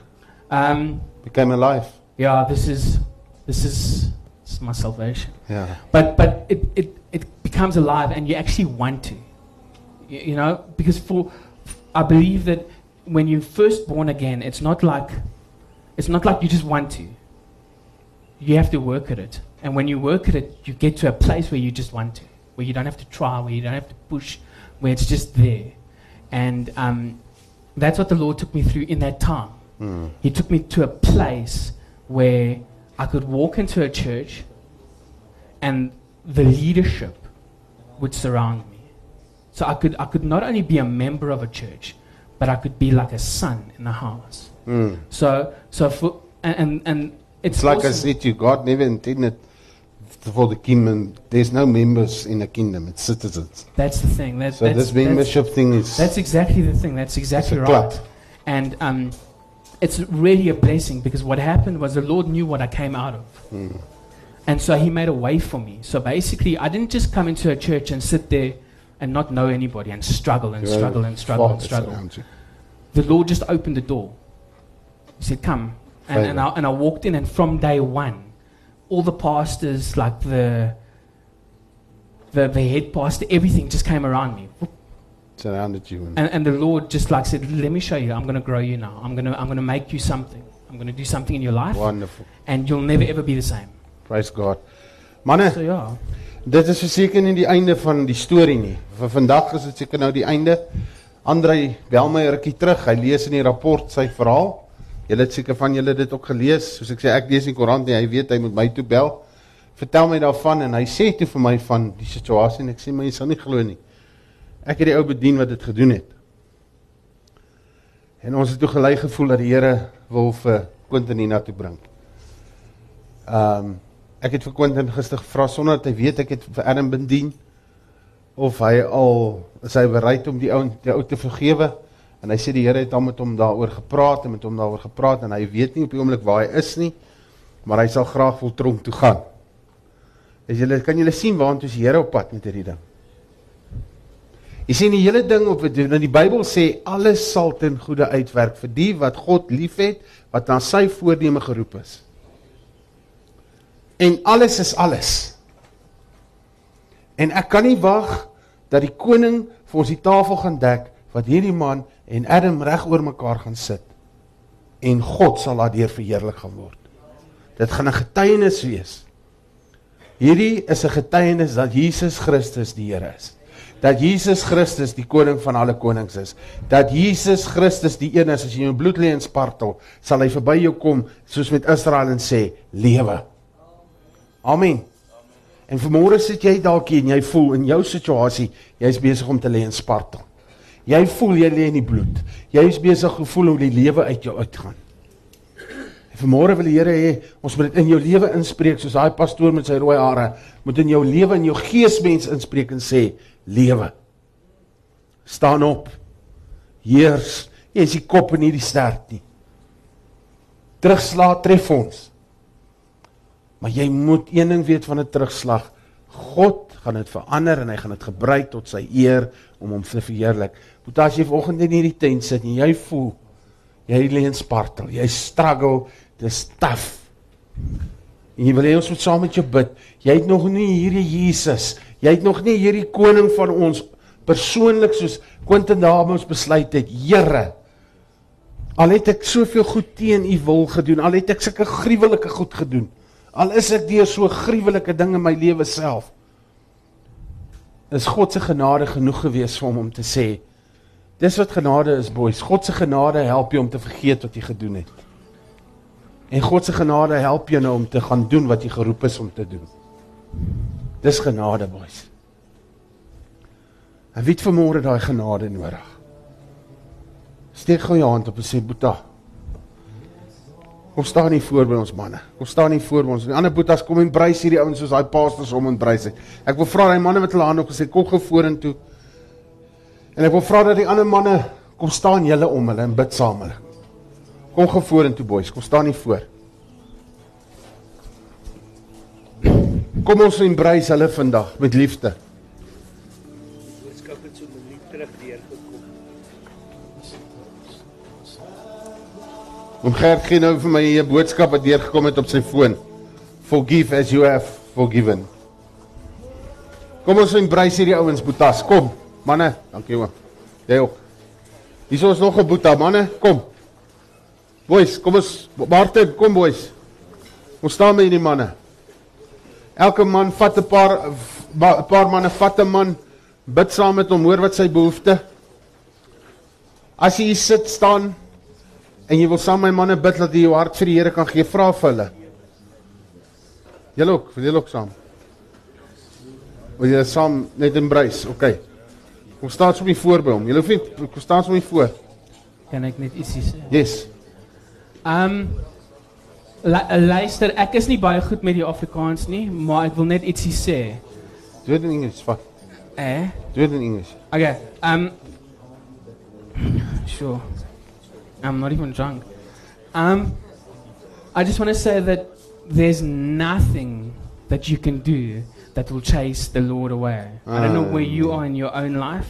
Speaker 4: um,
Speaker 3: became alive.
Speaker 4: Yeah, this is, this is, this is my salvation.
Speaker 3: Ja.
Speaker 4: but but it, it, it becomes alive and you actually want to you, you know because for i believe that when you're first born again it's not like it's not like you just want to you have to work at it and when you work at it you get to a place where you just want to where you don't have to try where you don't have to push where it's just there and um, that's what the lord took me through in that time
Speaker 3: Hmm.
Speaker 4: he took me to a place where i could walk into a church and the leadership would surround me. So I could, I could not only be a member of a church, but I could be like a son in the house.
Speaker 3: Mm.
Speaker 4: So, so for, and, and, and it's,
Speaker 3: It's like I
Speaker 4: also-
Speaker 3: said to you, God never intended for the kingdom. There's no members in a kingdom; it's citizens.
Speaker 4: That's the thing. That,
Speaker 3: So
Speaker 4: that's,
Speaker 3: this membership thing is
Speaker 4: That's exactly the thing. That's exactly right.
Speaker 3: club.
Speaker 4: And um, it's really a blessing because what happened was the Lord knew what I came out of.
Speaker 3: Hmm.
Speaker 4: And so He made a way for me. So basically, I didn't just come into a church and sit there and not know anybody and struggle and struggle and struggle and struggle.
Speaker 3: around you.
Speaker 4: The Lord just opened the door. He said, Come. And, and, I, and I walked in, and from day one, all the pastors, like the, the, the head pastor, everything just came around me.
Speaker 3: Surrounded you. And,
Speaker 4: And, and the Lord just like said, let me show you. I'm going to grow you now. I'm going to I'm going to make you something. I'm going to do something in your life,
Speaker 3: wonderful.
Speaker 4: and you'll never ever be the same.
Speaker 3: Praise God. Manne,
Speaker 4: So yeah,
Speaker 3: dit is verseker nie die einde van die storie nie. Vir vandag is dit seker nou die einde. Andrei bel my rukkie terug. Hy lees in die rapport sy verhaal. Julle het seker van julle dit ook gelees. Soos ek sê, ek lees die koerant nie. Hy weet hy moet my toe bel. Vertel my daarvan en hy sê toe vir my van die situasie en ek sê my jy sal nie glo nie. Ek het die ou bedien wat dit gedoen het. En ons het toe gelei gevoel dat die Here wil vir Quentin hiernatoe bring. Ehm um, ek het vir Quentin gister gevra sonder dat hy weet ek het vir Adam bedien of hy al is hy bereid om die ou die ou te vergewe en hy sê die Here het al met hom daaroor gepraat en met hom daaroor gepraat en hy weet nie op die oomblik waar hy is nie maar hy sal graag wil tronk toe gaan. Is julle kan julle sien waantoe is die Here op pad met hierdie ding? Jy sien die hele ding op wat doen. Die Bybel sê alles sal ten goeie uitwerk vir die wat God liefhet, wat na sy voorneme geroep is. En alles is alles. En ek kan nie wag dat die koning vir ons die tafel gaan dek wat hierdie man en Adam reg oor mekaar gaan sit. En God sal daardeur verheerlik gaan word. Dit gaan 'n getuienis wees. Hierdie is 'n getuienis dat Jesus Christus die Here is. Dat Jesus Christus die koning van alle konings is. Dat Jesus Christus die een is as jy jou bloed lê en spartel, sal hy verby jou kom soos met Israel en sê: "Lewe." Amen. En vanmôre sit jy dalk hier en jy voel in jou situasie, jy's besig om te lê en spartel. Jy voel jy lê in die bloed. Jy is besig gevoel hoe die lewe uit jou uitgaan. En vanmôre wil die Here hê ons moet dit in jou lewe inspreek soos daai pastoor met sy rooi hare, moet in jou lewe en jou geesmens inspreek en sê lewe. Staan op. Heers, jy is die kop en nie die stert nie. Terugslag tref ons. Maar jy moet een ding weet van 'n terugslag. God gaan dit verander en hy gaan dit gebruik tot sy eer om hom te verheerlik. Want as jy vanoggend in hierdie tent sit en jy voel jy lê in spartel, jy struggle, dis taaf. En jy wil hê ons moet saam met jou bid. Jy het nog nie hierdie Jesus. Jy het nog nie hierdie koning van ons persoonlik soos Quentin Dames besluit het. Here, al het ek soveel goed teen u wil gedoen, al het ek sulke gruwelike goed gedoen. Al is ek deur so gruwelike dinge in my lewe self. Is God se genade genoeg gewees vir hom om te sê Dis wat genade is, boys. God se genade help jou om te vergeet wat jy gedoen het. En God se genade help jou nou om te gaan doen wat jy geroep is om te doen. Dis genade, boys. En wie het vanmôre daai genade nodig? Steek gou jou hand op en sê Boeta. Kom staan hier voor by ons manne. Kom staan hier voor by ons. Die ander boetas kom en brys hierdie ouens soos daai pastors om en brys het. Ek wil vra daai manne met hulle hande op gesê kom gou vorentoe. En ek wil vra dat die ander manne kom staan julle om hulle en bid saam hulle. Kom gou vorentoe boys, kom staan hier voor. Kom ons embrace hulle vandag met liefde.
Speaker 9: boodskap het so minuut terug deurgekom.
Speaker 3: Om Gert gee nou vir my 'n boodskap wat deurgekom het op sy foon. Forgive as you have forgiven. Kom ons embrace hierdie ouens boetas. Kom, manne. Dankie oom. Jy ook. Hier is nog 'n boeta, manne. Kom. Boys, kom ons Martin, kom boys. Ons staan met hierdie manne. Elke man vat 'n paar 'n paar manne vat 'n man bid saam met hom, hoor wat sy behoefte. As jy sit staan en jy wil saam met my manne bid dat jy jou hart vir die Here kan gee, vra vir hulle. Julle ook, vir julle ook saam. Wil jy saam net embrace? OK. Kom staan sommer voor by hom. Julle hoef nie kom staan sommer voor.
Speaker 4: Kan ek net ietsie sê?
Speaker 3: Yes.
Speaker 4: Um lu- luister, ek is nie baie goed met die Afrikaans nie, maar ek wil net ietsie sê.
Speaker 3: Do it in English. Fuck.
Speaker 4: Eh?
Speaker 3: Do it in English.
Speaker 4: Okay. Um. Sure. I'm not even drunk. Um. I just want to say that there's nothing that you can do that will chase the Lord away. I don't know where you are in your own life.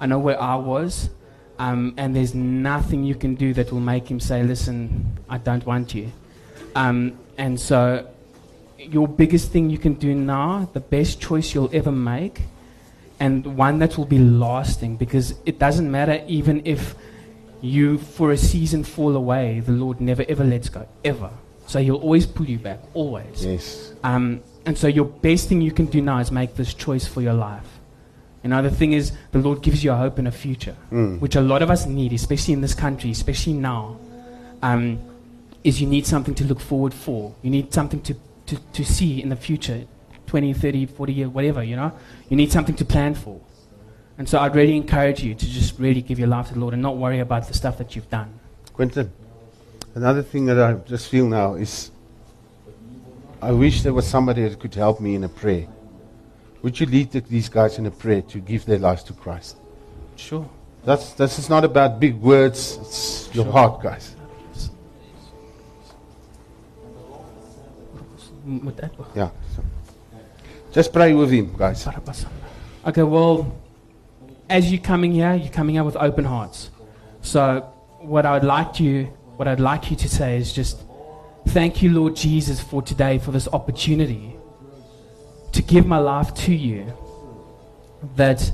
Speaker 4: I know where I was. Um, and there's nothing you can do that will make him say, Listen, I don't want you. Um, and so, your biggest thing you can do now, the best choice you'll ever make, and one that will be lasting because it doesn't matter even if you for a season fall away the lord never ever lets go ever so he'll always pull you back always
Speaker 3: Yes.
Speaker 4: um, and so your best thing you can do now is make this choice for your life you know the thing is the lord gives you a hope and a future
Speaker 3: Mm.
Speaker 4: which a lot of us need especially in this country especially now um, is you need something to look forward for. You need something to, to, to see in the future 20 30 40 years whatever you know? You need something to plan for. And so i'd really encourage you to just really give your life to the lord and not worry about the stuff that you've done.
Speaker 3: Quentin, another thing that I just feel now is I wish there was somebody that could help me in a prayer. Would you lead the, these guys in a prayer to give their lives to Christ?
Speaker 4: sure.
Speaker 3: That's this is not about big words, it's your heart, guys.
Speaker 4: Moet ek
Speaker 3: Yeah. So. Just pray with him, guys.
Speaker 4: Okay, well, as you're coming here, you're coming here with open hearts. So, what I would like you, what I'd like you to say is just, thank you, Lord Jesus, for today, for this opportunity to give my life to you. That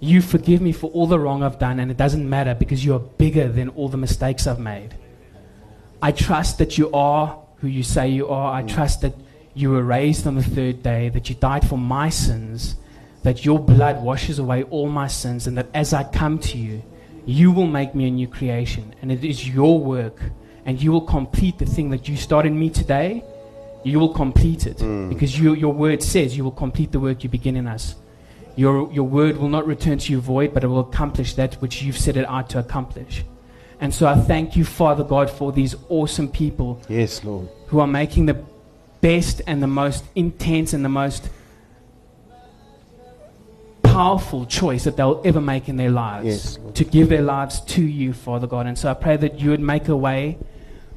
Speaker 4: you forgive me for all the wrong I've done, and it doesn't matter because you are bigger than all the mistakes I've made. I trust that you are who you say you are. I mm. trust that you were raised on the third day, that you died for my sins, that your blood washes away all my sins, and that as I come to you, you will make me a new creation. And it is your work, and you will complete the thing that you started in me today. You will complete it mm. because you, your word says you will complete the work you begin in us. Your, your word will not return to you void, but it will accomplish that which you've set it out to accomplish. And so I thank you, Father God, for these awesome people
Speaker 3: Yes, Lord.
Speaker 4: who are making the best and the most intense and the most powerful choice that they'll ever make in their lives
Speaker 3: Yes,
Speaker 4: to give their lives to you, Father God. And so I pray that you would make a way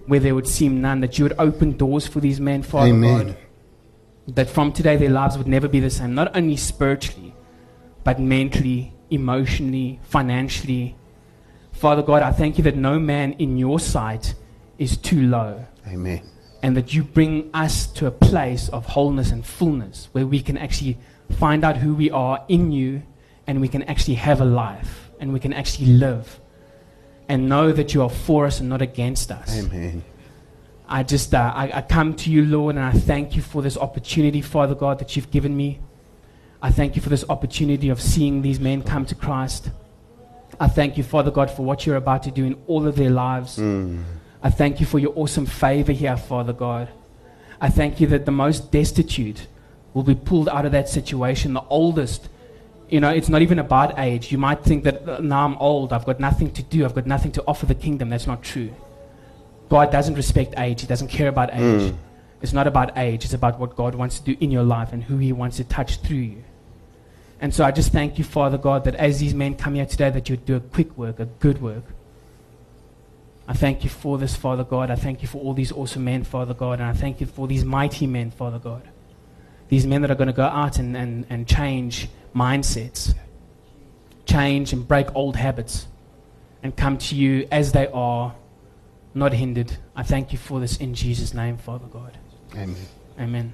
Speaker 4: where there would seem none, that you would open doors for these men, Father
Speaker 3: Amen.
Speaker 4: God. That from today their lives would never be the same, not only spiritually, but mentally, emotionally, financially. Father God, I thank you that no man in your sight is too low
Speaker 3: Amen.
Speaker 4: And that you bring us to a place of wholeness and fullness where we can actually find out who we are in you and we can actually have a life and we can actually live and know that you are for us and not against us.
Speaker 3: Amen.
Speaker 4: I just uh, I, I come to you, Lord, and I thank you for this opportunity, Father God, that you've given me. I thank you for this opportunity of seeing these men come to Christ. I thank you, Father God, for what you're about to do in all of their lives. I thank you for your awesome favor here, Father God. I thank you that the most destitute will be pulled out of that situation. The oldest, you know, it's not even about age. You might think that uh, now I'm old, I've got nothing to do, I've got nothing to offer the kingdom. That's not true. God doesn't respect age. He doesn't care about age. It's not about age. It's about what God wants to do in your life and who He wants to touch through you. And so I just thank you, Father God, that as these men come here today, that you do a quick work, a good work. I thank you for this, Father God. I thank you for all these awesome men, Father God. And I thank you for these mighty men, Father God. These men that are going to go out and, and, and change mindsets, change and break old habits, and come to you as they are, not hindered. I thank you for this in Jesus' name, Father God.
Speaker 3: Amen.
Speaker 4: Amen.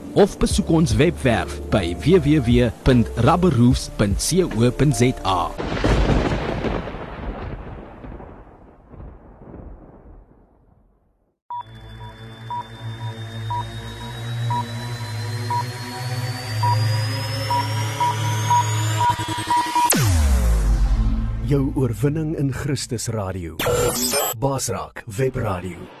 Speaker 1: of besoek ons webwerf by www.rubberroofs.co.za.
Speaker 2: Jou oorwinning in Christus radio. Basraak webradio.